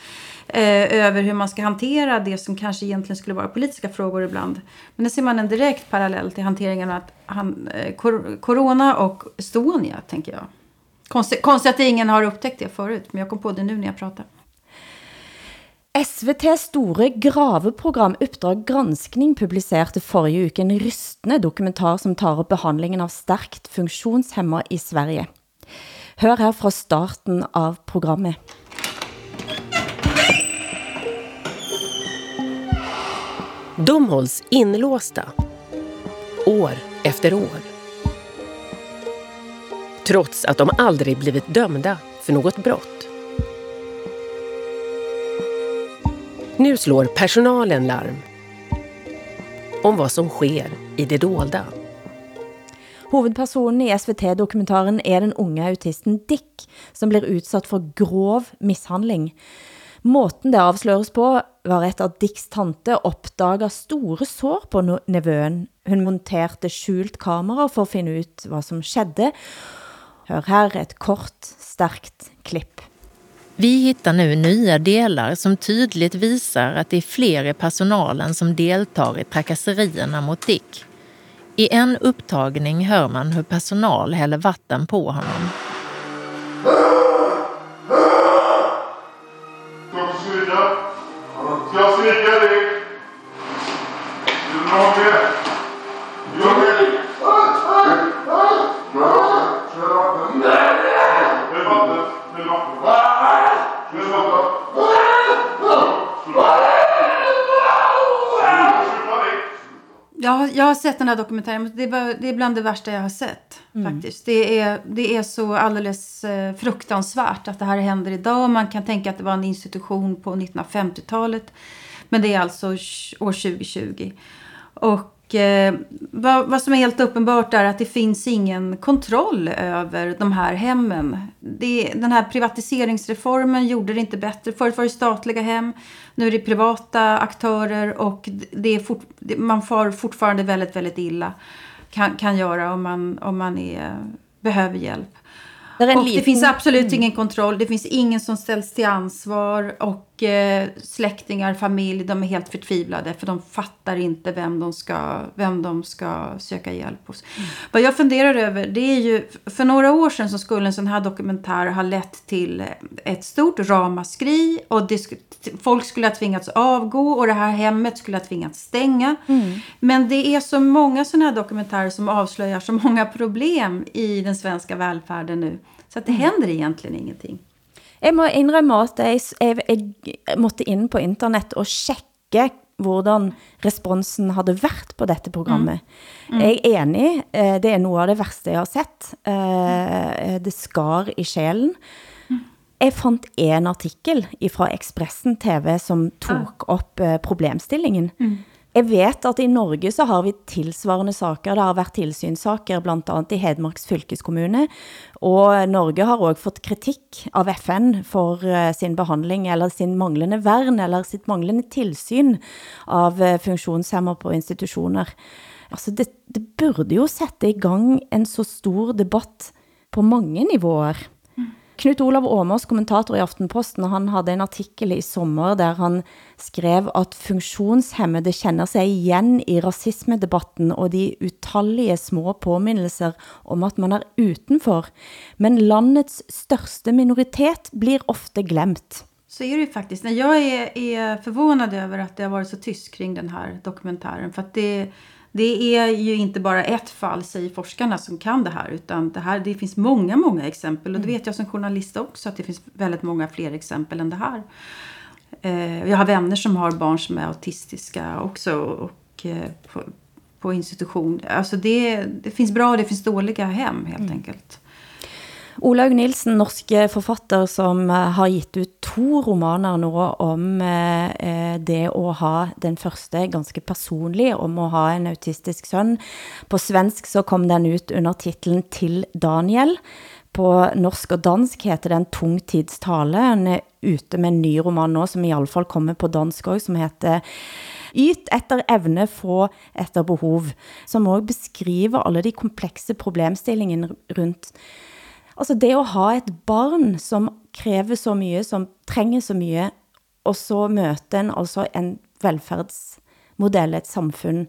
eh, över hur man ska hantera det som kanske egentligen skulle vara politiska frågor ibland. Men där ser man en direkt parallell till hanteringen av han, eh, kor- corona och Estonia, tänker jag. Konstigt, konstigt att ingen har upptäckt det förut, men jag kom på det nu när jag pratar. SVT's store graveprogram Uppdrag Granskning publicerede forrige uke en rystende dokumentar som tar op behandlingen av stærkt funktionshemmer i Sverige. Hør her fra starten av programmet. De hålls inlåsta. År efter år. Trots att de aldrig blivit dömda för något brott. Nu slår personalen larm om vad som sker i det dolda. Hovedpersonen i SVT-dokumentaren er den unge autisten Dick, som blir udsat for grov mishandling. Måten det afsløres på var etter at Dicks tante opdager store sår på nevøen. Hun monterte skjult kamera for at finde ut hvad som skedde. Hør her et kort, stærkt klipp. Vi hittar nu nya delar som tydligt visar att det är fler i personalen som deltar i trakasserierna mot Dick. I en upptagning hör man hur personal häller vatten på honom. Jag svika dig? Vill du ha mer? Ja, jag har sett den här dokumentären. men Det, var, det är bland det värsta jag har sett. faktiskt. Det är, det är så alldeles eh, fruktansvärt att det här händer idag. Man kan tänka att det var en institution på 1950-talet. Men det är alltså år 2020. Och Och eh, vad, vad, som är helt uppenbart är att det finns ingen kontroll över de här hemmen. Det, den här privatiseringsreformen gjorde det inte bättre. Förut var det statliga hem, nu är det privata aktörer och det är fort, man får fortfarande väldigt, väldigt illa. Kan, kan göra om man, om man är, behöver hjälp. Det, och det finns absolut mm. ingen kontroll. Det finns ingen som ställs till ansvar. Och eh, släktingar, familj, de är helt förtvivlade. För de fattar inte vem de ska, vem de ska söka hjälp hos. Mm. Vad jag funderar över, det är ju... För några år sedan så skulle en sån här dokumentär ha lett till ett stort ramaskri. Och folk skulle ha tvingats avgå och det här hemmet skulle ha tvingats stänga. Mm. Men det är så många sådana här dokumentärer som avslöjar så många problem i den svenska välfärden nu. Så att det mm. händer egentligen ingenting. Jeg må indrømme at jeg, jeg, jeg måtte inn på internet og sjekke hvordan responsen havde været på dette programmet. Mm. Mm. Jeg er enig, eh, det er noget af det værste jeg har sett. Eh, det skar i sjælen. Mm. Jeg fandt en artikel fra Expressen TV som tog op eh, problemstillingen. Mm. Jeg vet at i Norge så har vi tilsvarende saker. Der har været tilsynssaker blandt andet i Hedmarks fylkeskommune, og Norge har også fått kritik av FN for eh, sin behandling eller sin manglende værn, eller sitt manglende tilsyn av eh, funktionshemmer på institutioner. Altså det, det burde jo sætte i gang en så stor debatt på mange niveauer. Knut Olav Åmås, kommentator i Aftenposten, han havde en artikel i sommer, der han skrev, at funktionshemmede kender sig igen i rasismedebatten og de utallige små påminnelser om, at man er utenfor. Men landets største minoritet blir ofte glemt. Så är det ju faktiskt. Jag är, är förvånad över att det har varit så tyst kring den här dokumentären. För att det det är ju inte bara ett fall, säger forskarna, som kan det här. Utan det, här, det finns många, många exempel. Och det mm. vet jag som journalist också, att det finns väldigt många fler exempel än det här. Eh, jag har vänner som har barn som är autistiska också. Och eh, på, på institution. Alltså det, det finns bra och det finns dåliga hem helt mm. enkelt. Olaug Nilsen, norske forfatter, som eh, har gitt ut to romaner nu om eh, eh, det å ha den første ganske personlig, om å ha en autistisk søn. På svensk så kom den ut under titlen Til Daniel. På norsk og dansk heter den Tung tids tale. Han er ute med en ny roman nå, som i alle fall kommer på dansk også, som heter Yt etter evne, få etter behov, som også beskriver alle de komplekse problemstillingene rundt Altså det at ha et barn, som kræver så mye, som trænger så mye, og så møter en altså en velfærdsmodell, et samfund,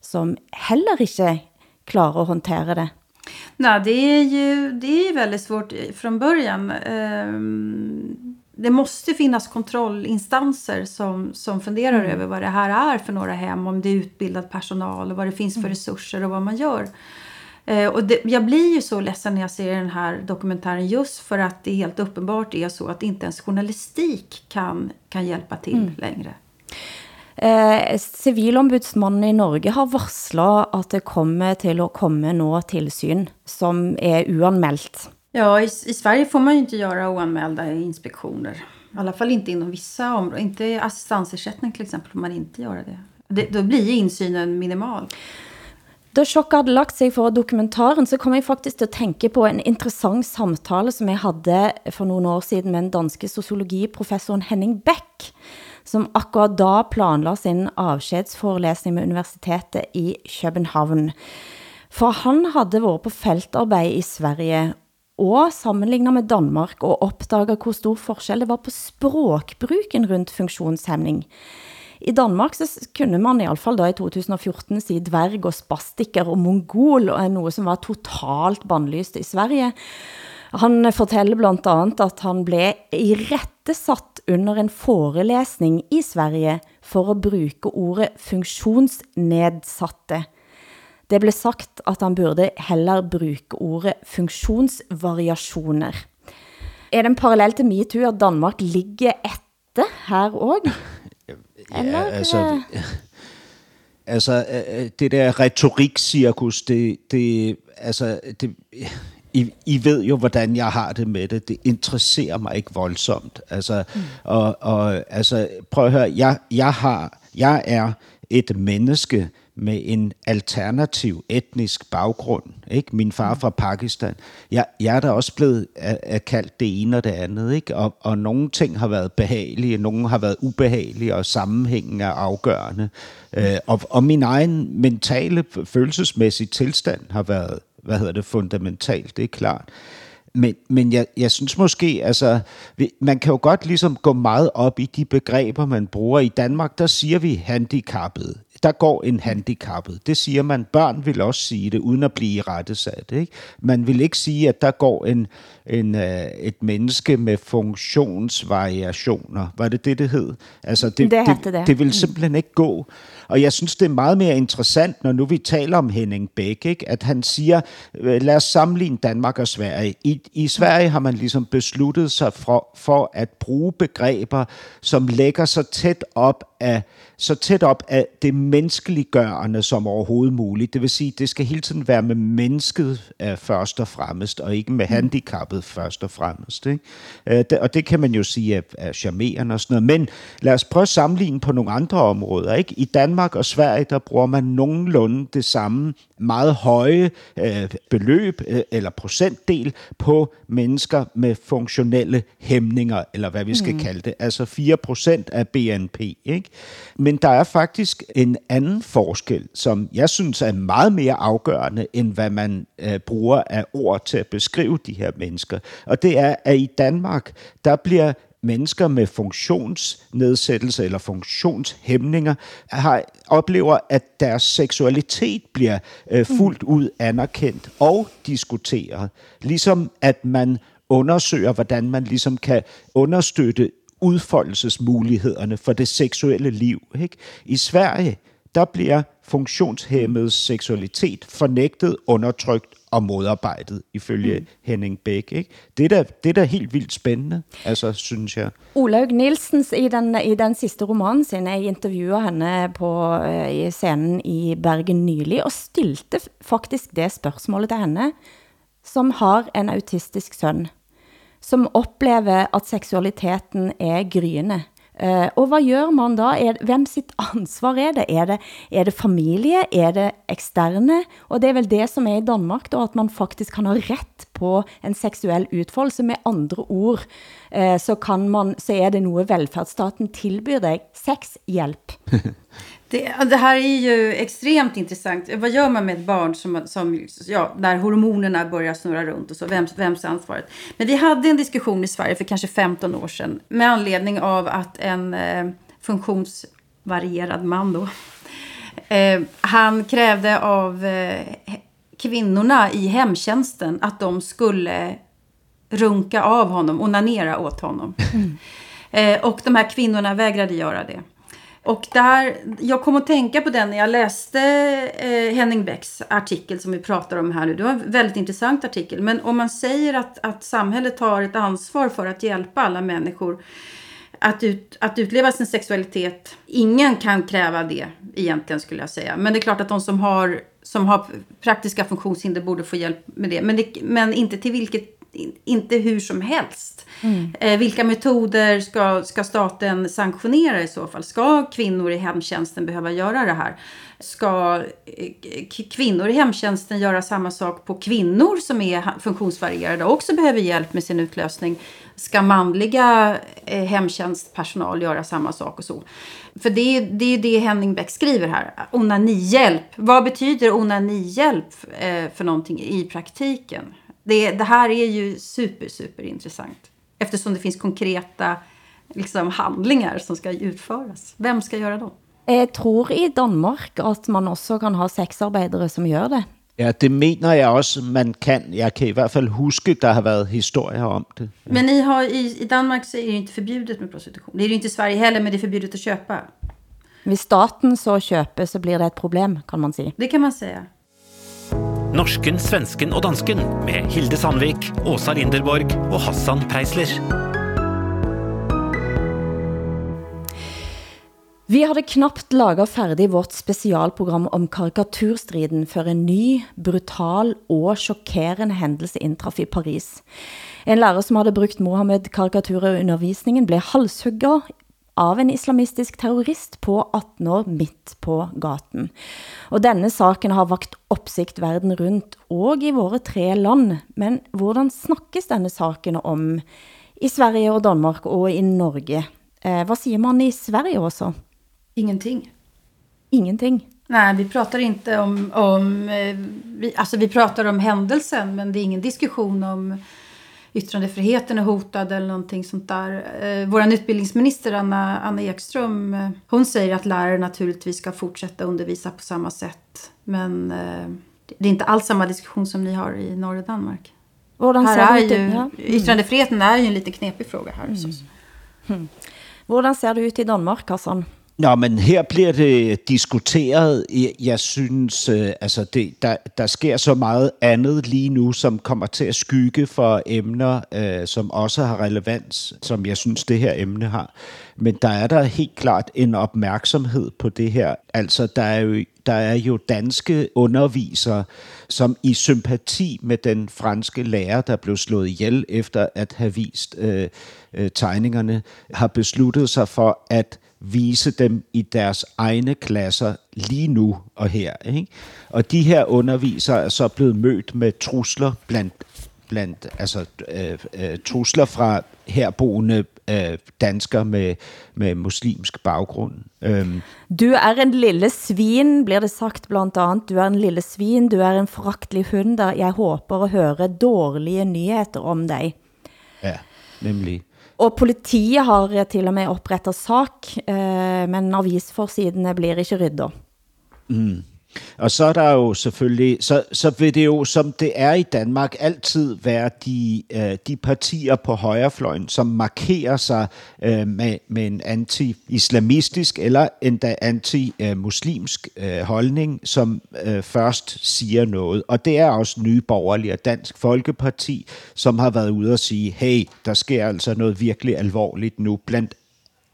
som heller ikke klarer at håndtere det. Nej, det är ju det är väldigt svårt från början. Ehm, det måste finnas kontrollinstanser som, som funderar mm. över vad det här är för några hem, om det är utbildad personal och vad det finns för mm. resurser och vad man gör. Eh, och det, jag blir ju så ledsen när jag ser den här dokumentären just för att det helt uppenbart är så att inte ens journalistik kan, kan hjälpa till mm. längre. Eh, Civilombudsmannen i Norge har varslat att det kommer till att komma nå tillsyn som är oanmält. Ja, i, i Sverige får man ju inte göra oanmälda inspektioner. I alla fall inte inom vissa områden. Inte assistansersättning till exempel får man inte göra det. det då blir insynen minimal. Da chokket hadde lagt sig for dokumentaren, så kom jeg faktisk til at tænke på en interessant samtale, som jeg havde for nogle år siden med en danske sociologiprofessoren Henning Beck, som akkurat da planlade sin avskedsforelæsning med Universitetet i København. For han havde været på feltarbejde i Sverige, og sammenlignet med Danmark, og opdaget hvor stor forskel det var på språkbruken rundt funktionshemning. I Danmark så kunne man i alle fall da i 2014 sige dværg og spastiker og mongol, og noget som var totalt bandlyst i Sverige. Han fortæller blandt andet, at han blev i rette satt under en forelæsning i Sverige for at bruge ordet funktionsnedsatte. Det blev sagt, at han burde heller bruge ordet funktionsvariationer. Er det en parallel til MeToo, at Danmark ligger etter her også? Ja, altså, altså, øh, det der retorik-cirkus, det, det, altså, det, I, I ved jo, hvordan jeg har det med det. Det interesserer mig ikke voldsomt. Altså, mm. og, og, altså, prøv at høre, jeg, jeg, har, jeg er et menneske med en alternativ etnisk baggrund. Ikke? Min far fra Pakistan. Jeg, jeg er da også blevet er, er kaldt det ene og det andet. Ikke? Og, og nogle ting har været behagelige, nogle har været ubehagelige, og sammenhængen er afgørende. Øh, og, og min egen mentale, følelsesmæssige tilstand har været hvad hedder det, fundamentalt, det er klart. Men, men jeg, jeg synes måske, altså, man kan jo godt ligesom gå meget op i de begreber, man bruger. I Danmark, der siger vi handicappet. Der går en handicappet. Det siger man. Børn vil også sige det, uden at blive rettesat. Ikke? Man vil ikke sige, at der går en, en, uh, et menneske med funktionsvariationer. Var det det, det hed? Altså, det, det, det, det, det vil simpelthen ikke gå. Og jeg synes, det er meget mere interessant, når nu vi taler om Henning Bæk, ikke? at han siger, øh, lad os sammenligne Danmark og Sverige. I, I Sverige har man ligesom besluttet sig for, for at bruge begreber, som lægger sig tæt op af så tæt op af det menneskeliggørende som overhovedet muligt. Det vil sige, det skal hele tiden være med mennesket uh, først og fremmest, og ikke med mm. handicappet først og fremmest. Ikke? Uh, det, og det kan man jo sige er, er charmerende og sådan noget. Men lad os prøve at sammenligne på nogle andre områder. Ikke? I Danmark og Sverige, der bruger man nogenlunde det samme meget høje uh, beløb uh, eller procentdel på mennesker med funktionelle hæmninger, eller hvad vi skal mm. kalde det. Altså 4% af BNP. Ikke? Men der er faktisk en anden forskel, som jeg synes er meget mere afgørende, end hvad man øh, bruger af ord til at beskrive de her mennesker. Og det er, at i Danmark, der bliver mennesker med funktionsnedsættelse eller funktionshæmninger har, oplever, at deres seksualitet bliver øh, fuldt ud anerkendt og diskuteret. Ligesom at man undersøger, hvordan man ligesom kan understøtte udfoldelsesmulighederne for det seksuelle liv. Ikke? I Sverige, der bliver funktionshæmmet seksualitet fornægtet, undertrykt og modarbejdet, ifølge mm. Henning Bæk. Ikke? Det, er da, det er da helt vildt spændende, altså, synes jeg. Olaug Nielsens, i den, i den sidste roman sin, jeg intervjuede henne på uh, i scenen i Bergen nylig, og stilte faktisk det spørgsmålet til henne, som har en autistisk søn som oplever at seksualiteten er gryende. Uh, og hvad gør man da? Er, hvem sitt ansvar er det? Er, det? er det familie? Er det eksterne? Og det er vel det som er i Danmark, da, at man faktisk kan ha ret på en seksuel utfoldelse. Med andre ord, eh, så, kan man, så er det noget velfærdsstaten tilbyder dig. Sexhjälp. Det, det här är ju extremt intressant. Vad gör man med ett barn som, som, ja, när hormonerna börjar snurra runt och så? Vems, vems ansvaret? Men vi hade en diskussion i Sverige för kanske 15 år sedan med anledning av att en eh, funktionsvarierad man då, eh, han krävde av eh, kvinnorna i hemtjänsten att de skulle runka av honom, onanera åt honom. Mm. Eh, och de här kvinnorna vägrade göra det. Och där, jag kom att tänka på den när jag läste eh, Henning Becks artikel som vi pratar om här nu. Det var en väldigt intressant artikel. Men om man säger att, att samhället har ett ansvar för att hjälpa alla människor att, ut, att utleva sin sexualitet. Ingen kan kräva det egentligen skulle jag säga. Men det är klart att de som har, som har praktiska funktionshinder borde få hjälp med det. Men, det, men inte till vilket inte hur som helst. Mm. Eh, vilka metoder ska, ska staten sanktionera i så fall? Ska kvinnor i hemtjänsten behöva göra det här? Ska eh, kvinnor i hemtjänsten göra samma sak på kvinnor som är funktionsvarierade och också behöver hjälp med sin utlösning? Ska manliga eh, hemtjänstpersonal göra samma sak och så? För det är det, är det Henning Beck skriver här. Onanihjälp. Vad betyder onanihjälp eh, för någonting i praktiken? Det, det här är ju super, super intressant. Eftersom det finns konkreta liksom, handlingar som ska utföras. Vem ska göra dem? Jag tror i Danmark, att man också kan ha sexarbetare som gör det. Ja, det mener jeg også, man kan. Jeg kan i hvert fald huske, der har været historier om det. Men I, har, i, i Danmark så är det inte förbjudet med prostitution. Det är det inte i Sverige heller, men det är förbjudet att köpa. Hvis staten så köper, så blir det ett problem, kan man sige. Det kan man säga. Norsken, svensken og dansken med Hilde Sandvik, Åsa Linderborg og Hassan Preisler. Vi havde knapt laget færdig vårt specialprogram om karikaturstriden før en ny, brutal og chokerende hændelse indtraf i Paris. En lærer, som havde brugt Mohammed-karikaturer i undervisningen, blev halshugget av en islamistisk terrorist på 18 år midt på gaten. Og denne saken har vakt opsigt verden rundt, og i våre tre land. Men hvordan snakkes denne saken om i Sverige og Danmark og i Norge? Eh, vad säger man i Sverige også? Ingenting. Ingenting? Nej, vi pratar inte om... om eh, vi, alltså vi pratar om händelsen, men det är ingen diskussion om yttrandefriheten är hotad eller någonting sånt där. Eh, Vår utbildningsminister Anna, Anna Ekström, eh, hon säger att lärare naturligtvis ska fortsätta undervisa på samma sätt. Men eh, det är inte alls samma diskussion som ni har i norra Danmark. Hvordan här ser är ut? ju, Ja. Mm. Yttrandefriheten är ju en lite knepig fråga här. hos oss. Hmm. Hvordan ser det ut i Danmark, Hassan? Nå, men her bliver det diskuteret. Jeg- synes, øh, altså det, der, der sker så meget andet lige nu, som kommer til at skygge for emner, øh, som også har relevans, som jeg synes, det her emne har. Men der er der helt klart en opmærksomhed på det her. Altså, der er jo, der er jo danske undervisere, som i sympati med den franske lærer, der blev slået ihjel efter at have vist øh, øh, tegningerne, har besluttet sig for at vise dem i deres egne klasser lige nu og her. Ikke? Og de her undervisere er så blevet mødt med trusler blandt blandt altså øh, øh, trusler fra herboende øh, danskere med, med muslimsk baggrund. Øhm, Du er en lille svin, bliver det sagt blandt andet. Du er en lille svin, du er en fragtelig hund, og jeg håber at høre dårlige nyheder om dig. ja, nemlig. Og politiet har til og med oprettet sak, eh, men avisforsidene blir ikke ryddet. Mm. Og så er der jo selvfølgelig, så, så vil det jo, som det er i Danmark, altid være de, øh, de partier på højrefløjen, som markerer sig øh, med, med en anti-islamistisk eller endda anti-muslimsk øh, holdning, som øh, først siger noget. Og det er også Nye Borgerlige og Dansk Folkeparti, som har været ude og sige, hey, der sker altså noget virkelig alvorligt nu, blandt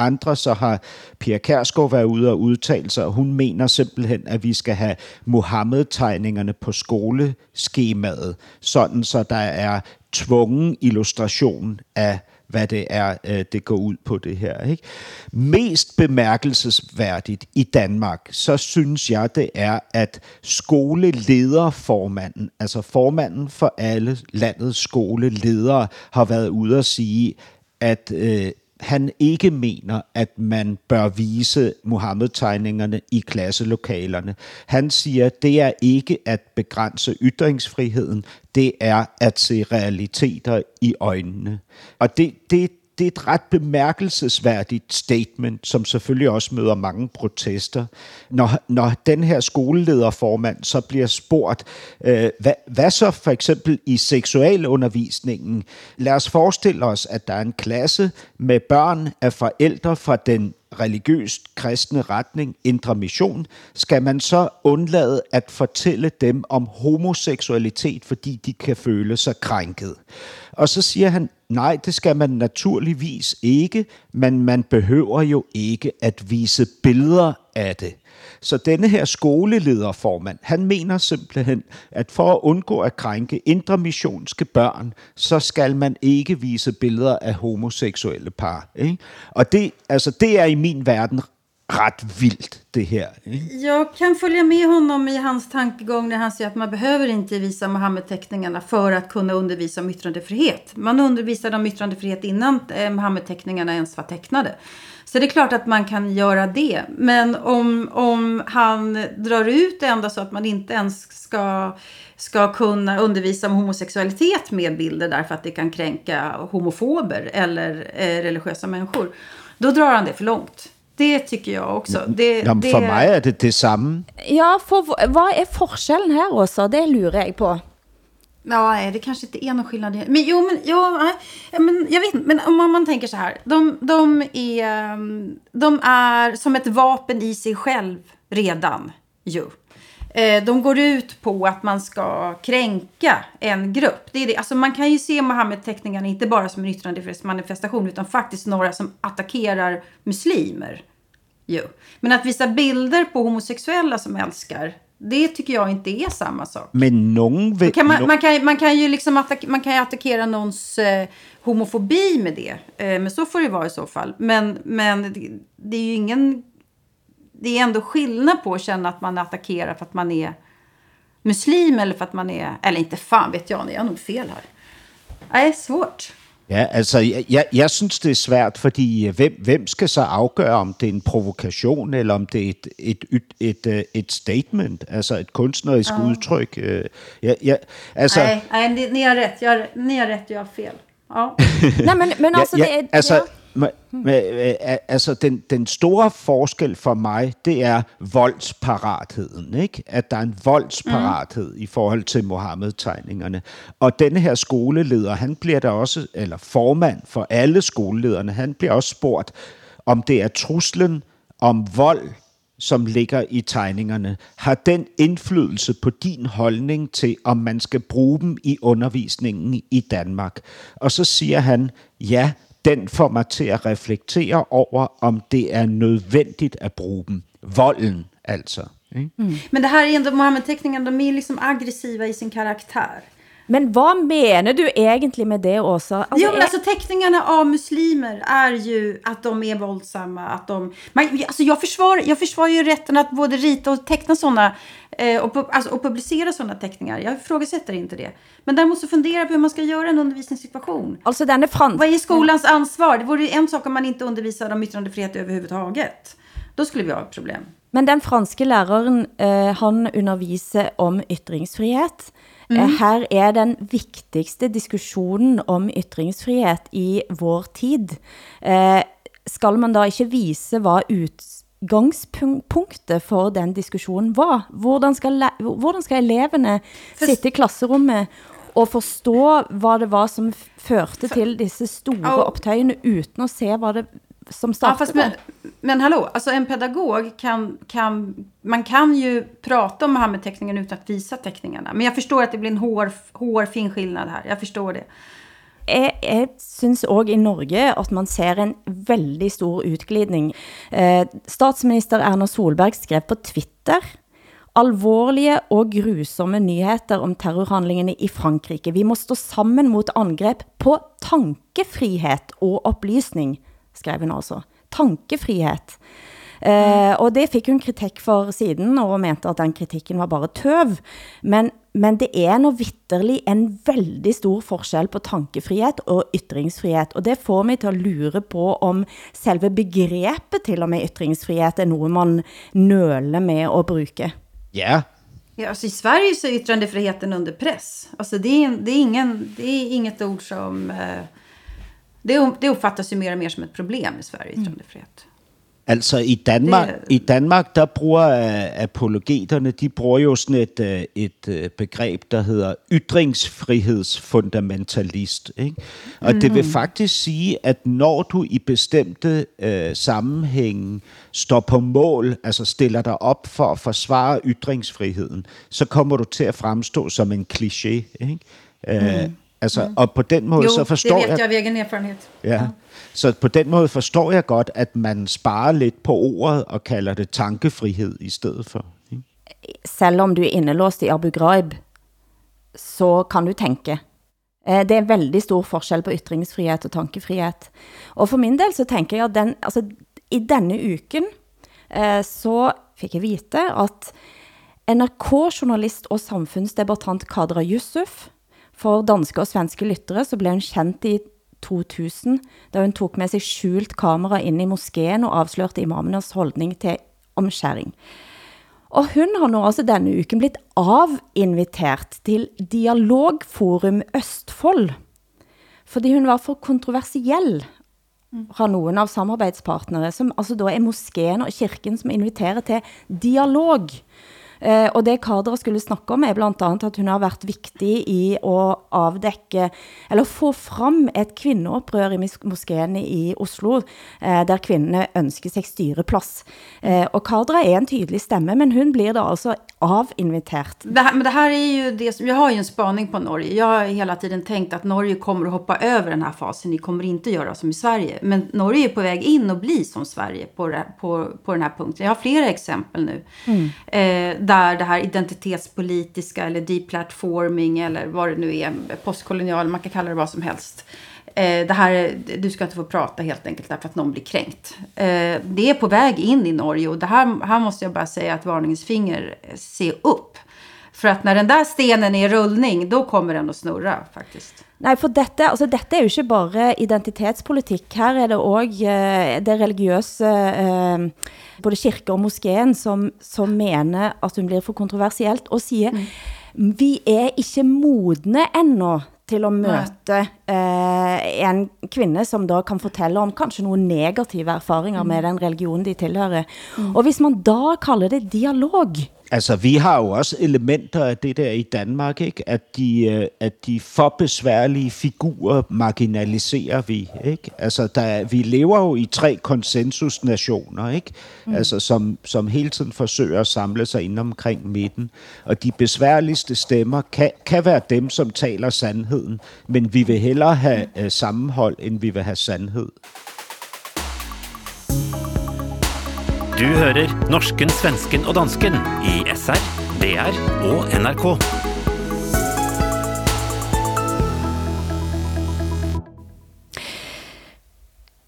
andre så har Pia Kærsgaard været ude og udtale sig, og hun mener simpelthen, at vi skal have Mohammed-tegningerne på skoleskemaet, sådan så der er tvungen illustration af hvad det er, øh, det går ud på det her. Ikke? Mest bemærkelsesværdigt i Danmark, så synes jeg, det er, at skolelederformanden, altså formanden for alle landets skoleledere, har været ude at sige, at øh, han ikke mener, at man bør vise Mohammed-tegningerne i klasselokalerne. Han siger, at det er ikke at begrænse ytringsfriheden, det er at se realiteter i øjnene. Og det, det, det er et ret bemærkelsesværdigt statement, som selvfølgelig også møder mange protester. Når, når den her skolelederformand så bliver spurgt, øh, hvad, hvad så for eksempel i seksualundervisningen? Lad os forestille os, at der er en klasse med børn af forældre fra den religiøst kristne retning, Indre Mission, skal man så undlade at fortælle dem om homoseksualitet, fordi de kan føle sig krænket. Og så siger han, nej, det skal man naturligvis ikke, men man behøver jo ikke at vise billeder af det. Så denne her skolelederformand, han mener simpelthen, at for at undgå at krænke indre missionske børn, så skal man ikke vise billeder af homoseksuelle par. Ikke? Og det, altså, det er i min verden ret vildt, det her. Ikke? Jag kan följa med honom i hans tankegång när han säger att man behöver inte visa Mohammed-teckningarna för att kunna undervisa om yttrandefrihet. Man undervisade om yttrandefrihet innan eh, Mohammed-teckningarna ens var tecknade. Så det är klart att man kan göra det. Men om, om han drar ut det ända så att man inte ens ska, ska kunna undervisa om homosexualitet med bilder därför att det kan kränka homofober eller eh, religiösa människor. Då drar han det för långt. Det tycker jag också. Det, Jamen, for mig er det det samme. Ja, for hva- hvad er forskellen her også? Det lurer jeg på. Ja, nej, det kanske inte är någon skillnad. Men jo, men, ja, men jag vet inte. Men om man, man tänker så här. De, de, är, ehm, de är som ett vapen i sig själv redan ju. Eh, De går ut på att man ska kränka en grupp. Det är det. Alltså man kan ju se Mohammed-teckningarna inte bara som en yttrandefrihetsmanifestation utan faktiskt några som attackerar muslimer. Jo. Men att visa bilder på homosexuella som älskar, det tycker jag inte är samma sak. Men nogen vil... Kan man, man, kan, man kan ju liksom attack, man kan attackera någons eh, homofobi med det. Eh, men så får det vara i så fall. Men, men det, det är ju ingen... Det är ändå skillnad på att känna att man attackerar för att man är muslim eller för att man är... Eller inte fan vet jag, jag har nog fel här. Nej, svårt. Ja, altså, jeg, jeg, jeg synes, det er svært, fordi øh, hvem, hvem skal så afgøre, om det er en provokation, eller om det er et, et, et, et, øh, et statement, altså et kunstnerisk Ja. udtryk? Øh, Ja, ja, altså, Nej, nej ni, ni har rätt. Jag, har- ni har rätt, jag har fel. Ja. Nej, men, men altså, ja, det er... altså, ja. Ma- ma- øh, altså den, den store forskel for mig, det er voldsparatheden, ikke? At der er en voldsparathed mm. i forhold til Mohammed-tegningerne. Og denne her skoleleder, han bliver der også, eller formand for alle skolelederne, han bliver også spurgt, om det er truslen om vold, som ligger i tegningerne, har den indflydelse på din holdning til, om man skal bruge dem i undervisningen i Danmark? Og så siger han, ja, den får mig til at reflektere over, om det er nødvendigt at bruge dem. Volden, altså. Ikke? Men det här är ändå, Mohammed-teckningarna, de är liksom aggressiva i sin karaktär. Men vad menar du egentlig med det också? Alltså, jo, men är- alltså teckningarna av muslimer är ju att de är våldsamma. Att de, man, alltså jag, försvarar, jag försvarar ju rätten att både rita och teckna sådana eh, och, alltså, och publicera sådana teckningar. Jag ifrågasätter inte det. Men däremot så fundera på hur man ska göra en undervisningssituation. Alltså denne frans... Vad är skolans ansvar? Det vore en sak om man inte undervisar om yttrandefrihet överhuvudtaget. Då skulle vi ha ett problem. Men den franske læreren, eh, han underviser om ytringsfrihet. Eh, her er den viktigste diskussionen om ytringsfrihet i vår tid. Eh, skal man da ikke vise hvad utgangspunktet for den diskussionen var? Hvordan skal, hvordan skal eleverne sitte i klasserummet og forstå hvad det var som førte til disse store optøjene, uten at se hvad det som Ja, startede fast men, men hallå, alltså en pedagog kan, kan, man kan ju prata om Mohammed-teckningen utan att visa teckningarna. Men jag förstår att det blir en hår, hårfin skillnad här. Jag förstår det. Jeg, jeg synes også i Norge at man ser en veldig stor utglidning. Eh, statsminister Erna Solberg skrev på Twitter, alvorlige og grusomme nyheter om terrorhandlingene i Frankrike. Vi må stå sammen mot angreb på tankefrihet og oplysning, skrev hun altså. Tankefrihet. Eh, og det fik hun kritik for siden, og mente at den kritikken var bare tøv. Men, men det er nå vitterlig en veldig stor forskel på tankefrihet og ytringsfrihet. Og det får mig til at lure på om selve begrebet til og med ytringsfrihet er noget man nøler med at bruge. Ja, Ja, alltså I Sverige så är yttrandefriheten under press. Alltså det, är, det, är ingen, det är inget ord som... Eh, det, det uppfattas ju mer och mer som ett problem i Sverige, yttrandefrihet. Altså i Danmark, Det- i Danmark der bruger uh, apologeterne, de bruger jo sådan et, uh, et uh, begreb, der hedder ytringsfrihedsfundamentalist. Ikke? Og mm. det vil faktisk sige, at når du i bestemte uh, sammenhænge står på mål, altså stiller dig op for at forsvare ytringsfriheden, så kommer du til at fremstå som en kliché. Ikke? Uh, Altså, og på den måde Jo, så det forstår vet jeg... jag av egen erfarenhet. Ja. Så på den måde forstår jeg godt, at man sparer lidt på ordet og kalder det tankefrihed i stedet for. ikke? Selv om du er innelåst i Abu Ghraib, så kan du tænke. Eh, Det er veldig stor forskel på ytringsfrihet og tankefrihet. Og for min del så tænker jeg, at den, altså, i denne uken eh, så fik jeg vite, at NRK-journalist og samfundsdebattant Kadra Yusuf, for danske og svenske lyttere, så blev hun kendt i 2000, da hun tog med sig skjult kamera ind i moskeen og afslørte imamenes holdning til omskæring. Og hun har nu også altså denne uken blitt avinvitert til Dialogforum Østfold, fordi hun var for kontroversiell fra nogen av samarbejdspartnere, som altså da er moskeen og kirken, som inviterer til dialog. Eh, og det Kadra skulle snakke om er blandt andet, at hun har været vigtig i at afdække, eller få frem et kvindeopprør i mos- moskeen i Oslo, eh, der kvinderne ønsker sig styreplads. Eh, og Kadra er en tydelig stemme, men hun blir da altså avinvitert. Det här, men det här är ju det som, jag har ju en spaning på Norge. Jag har hela tiden tänkt att Norge kommer att hoppa över den här fasen. Ni kommer inte göra som i Sverige. Men Norge är på väg in och bli som Sverige på, på, på den här punkten. Jag har flera exempel nu. Eh, där det här identitetspolitiska eller deplatforming eller vad det nu är, postkolonial, man kan kalla det vad som helst. Eh, det här, du ska inte få prata helt enkelt därför att någon blir kränkt. Eh, det är på väg in i Norge och det här, här måste jag bara säga att varningens finger, eh, se upp. För att när den där stenen är i rullning, då kommer den att snurra faktiskt. Nej, for dette, altså dette er jo ikke bare identitetspolitikk. Her er det også eh, det religiøse, eh, både kirke og moskeen, som, som mener at hun blir for kontroversielt, og siger, mm. vi er ikke modne endnu til at møte eh, en kvinde, som da kan fortælle om kanskje nogle negative erfaringer mm. med den religion, de tilhører. Mm. Og hvis man da kalder det dialog, Altså, vi har jo også elementer af det der i Danmark, ikke? At de, øh, at de for besværlige figurer marginaliserer vi, ikke? Altså, der, vi lever jo i tre konsensusnationer, ikke? Mm. Altså, som, som hele tiden forsøger at samle sig ind omkring midten. Og de besværligste stemmer kan, kan være dem, som taler sandheden, men vi vil hellere have uh, sammenhold, end vi vil have sandhed. Du hører norsken, svensken og dansken i SR, DR og NRK.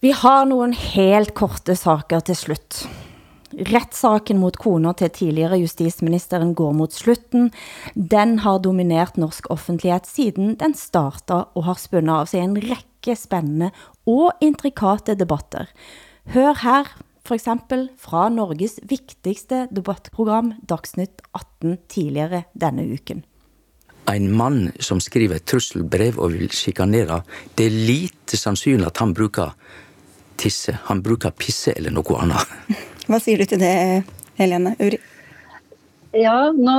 Vi har nogle helt korte saker til slut. Retssaken mot kona til tidligere justisministeren går mot slutten. Den har domineret norsk offentlighed siden den starter og har spundet av sig en række spændende og intrikate debatter. Hør her for eksempel fra Norges vigtigste debattprogram Dagsnytt 18 tidligere denne uken. En mann som skriver et trusselbrev og vil chikanere, det er lite sannsynlig at han bruker tisse. Han bruker pisse eller noe annet. Hva sier du til det, Helene Uri? Ja, nå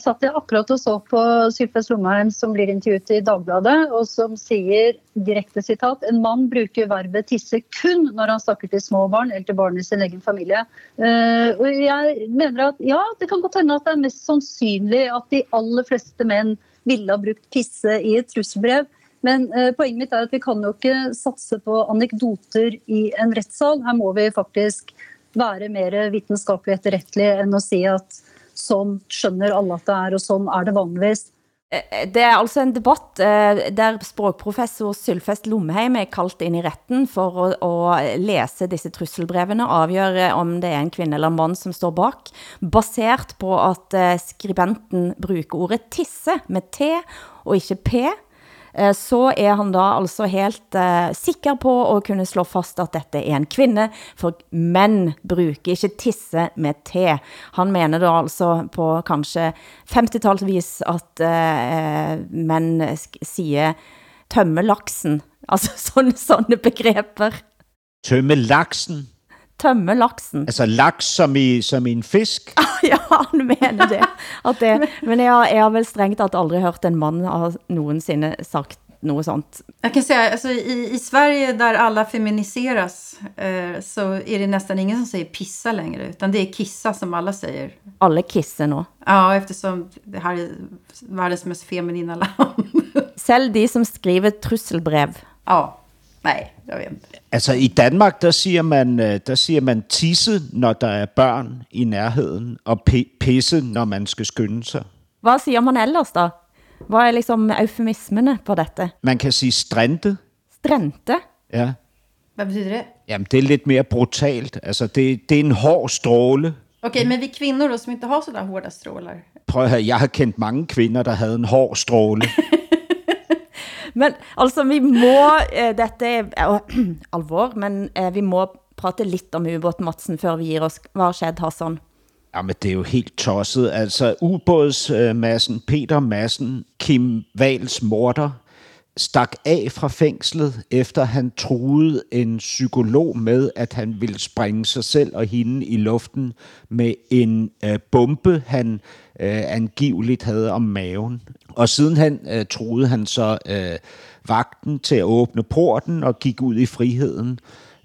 satt jeg akkurat og så på Sylfest Lomheim som blir intervjuet i Dagbladet, og som sier direkte sitat en mann bruker verbet tisse kun når han snakker til små barn eller til barn i sin egen familie. Uh, og jeg mener at ja, det kan godt hende at det er mest sannsynlig at de aller fleste menn ville ha brukt tisse i et trusselbrev. Men uh, poenget mitt er at vi kan jo ikke satse på anekdoter i en rettssal. Her må vi faktisk være mer vitenskapelig etterrettelig enn å si at sånn skjønner alle at det er, og sånn er det vanligvis. Eh, det er altså en debatt eh, der språkprofessor Sylfest Lomheim er kalt inn i retten for å, å læse disse trusselbrevene og avgjøre om det er en kvinde eller en mand som står bak, basert på at eh, skribenten bruger ordet tisse med T og ikke P, Eh, så er han da altså helt uh, sikker på at kunne slå fast at dette er en kvinde, for mænd bruger ikke tisse med T. Han mener da altså på kanskje 50-talsvis at eh, uh, mænd siger tømme laksen, altså sånne, sånne begreber. Tømme laksen? Tømme laksen. Altså laks som i, som i en fisk? ja, han mener det. At det men jeg har, jeg har vel strengt at aldrig hørt en man har nogensinde sagt något sånt. Jag kan säga, alltså, i, i Sverige där alla feminiseras eh, så är det nästan ingen som säger pissa längre, utan det är kissa som alla säger. Alla kisser nu. Ja, eftersom det här är världens mest feminina land. Selv de som skriver trusselbrev. Ja. Nej, jeg ved ikke. Altså i Danmark, der siger, man, øh, der siger man tisse, når der er børn i nærheden, og pisse, når man skal skynde sig. Hvad siger man ellers da? Hvad er liksom eufemismene på dette? Man kan sige strente. Strente? Ja. Hvad betyder det? Jamen, det er lidt mere brutalt. Altså, det, det er en hård stråle. Okay, men vi kvinder då, som inte har sådär hårda strålar? Prøv at høre, jeg har kendt mange kvinder, der havde en hård stråle. Men altså, vi må, eh, dette er eh, alvor, men eh, vi må prate lidt om ubåten Madsen, før vi giver os. Hvad har skjedd, Hassan? Jamen, det er jo helt tosset. Altså, ubådsmassen, Peter Massen, Kim Vals morter, stak af fra fængslet, efter han truede en psykolog med, at han ville springe sig selv og hende i luften med en øh, bombe, han øh, angiveligt havde om maven. Og siden han øh, troede han så øh, vagten til at åbne porten og gik ud i friheden.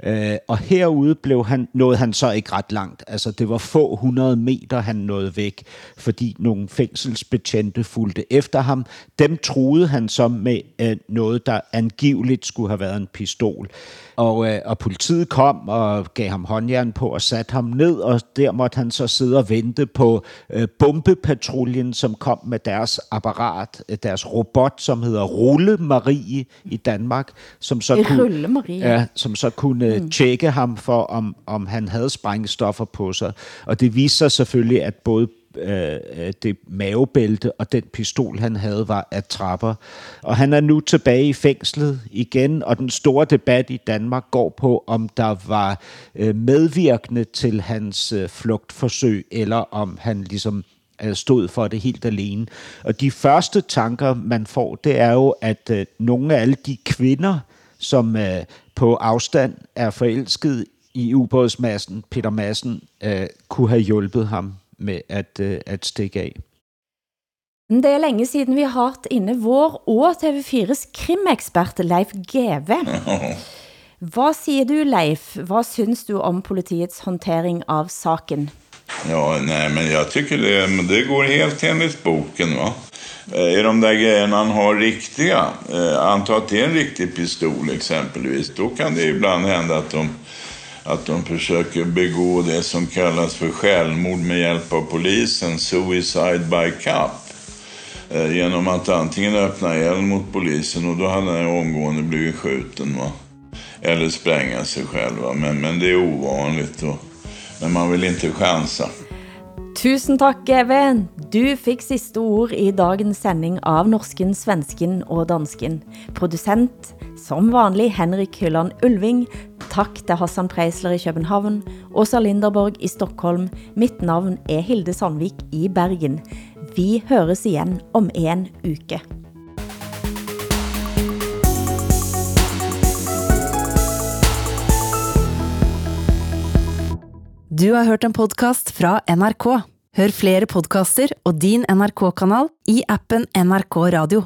Øh, og herude blev han, nåede han så ikke ret langt. Altså det var få hundrede meter, han nåede væk, fordi nogle fængselsbetjente fulgte efter ham. Dem troede han så med øh, noget, der angiveligt skulle have været en pistol. Og, øh, og politiet kom og gav ham håndjern på og satte ham ned, og der måtte han så sidde og vente på øh, bombepatruljen, som kom med deres apparat, øh, deres robot, som hedder Rulle Marie i Danmark, som så kunne, Rulle Marie. ja, som så kunne mm. tjekke ham for, om, om han havde sprængstoffer på sig. Og det viste sig selvfølgelig, at både Øh, øh, det mavebælte og den pistol, han havde, var at trapper. Og han er nu tilbage i fængslet igen, og den store debat i Danmark går på, om der var øh, medvirkende til hans øh, flugtforsøg, eller om han ligesom øh, stod for det helt alene. Og de første tanker, man får, det er jo, at øh, nogle af alle de kvinder, som øh, på afstand er forelsket i ubådsmassen, Peter Madsen, øh, kunne have hjulpet ham med at, øh, at stikke af. Det er længe siden vi har haft inde vår og TV4's krimekspert Leif Geve. Hvad siger du, Leif? Hvad synes du om politiets håndtering av saken? Ja, nej, men jag tycker det, men det går helt enligt boken. Va? Eh, Är de där grejerna han har riktiga, eh, anta att det är en riktig pistol exempelvis, då kan det ibland hända att de, att de försöker begå det som kallas för självmord med hjälp av polisen, suicide by cop. Eh, genom att antingen öppna eld mot polisen och då hade han omgående blivit skjuten. Va? Eller spränga sig själv. Va? Men, men det är ovanligt. Och, men man vill inte chansa. Tusen tak, Geve. Du fik sidste ord i dagens sending av Norsken, Svensken og Dansken. Producent, som vanlig, Henrik Hylland Ulving. Tak til Hassan Preisler i København, Åsa Linderborg i Stockholm. Mitt navn er Hilde Sandvik i Bergen. Vi høres igen om en uke. Du har hørt en podcast fra NRK. Hør flere podcaster og din NRK-kanal i appen NRK Radio.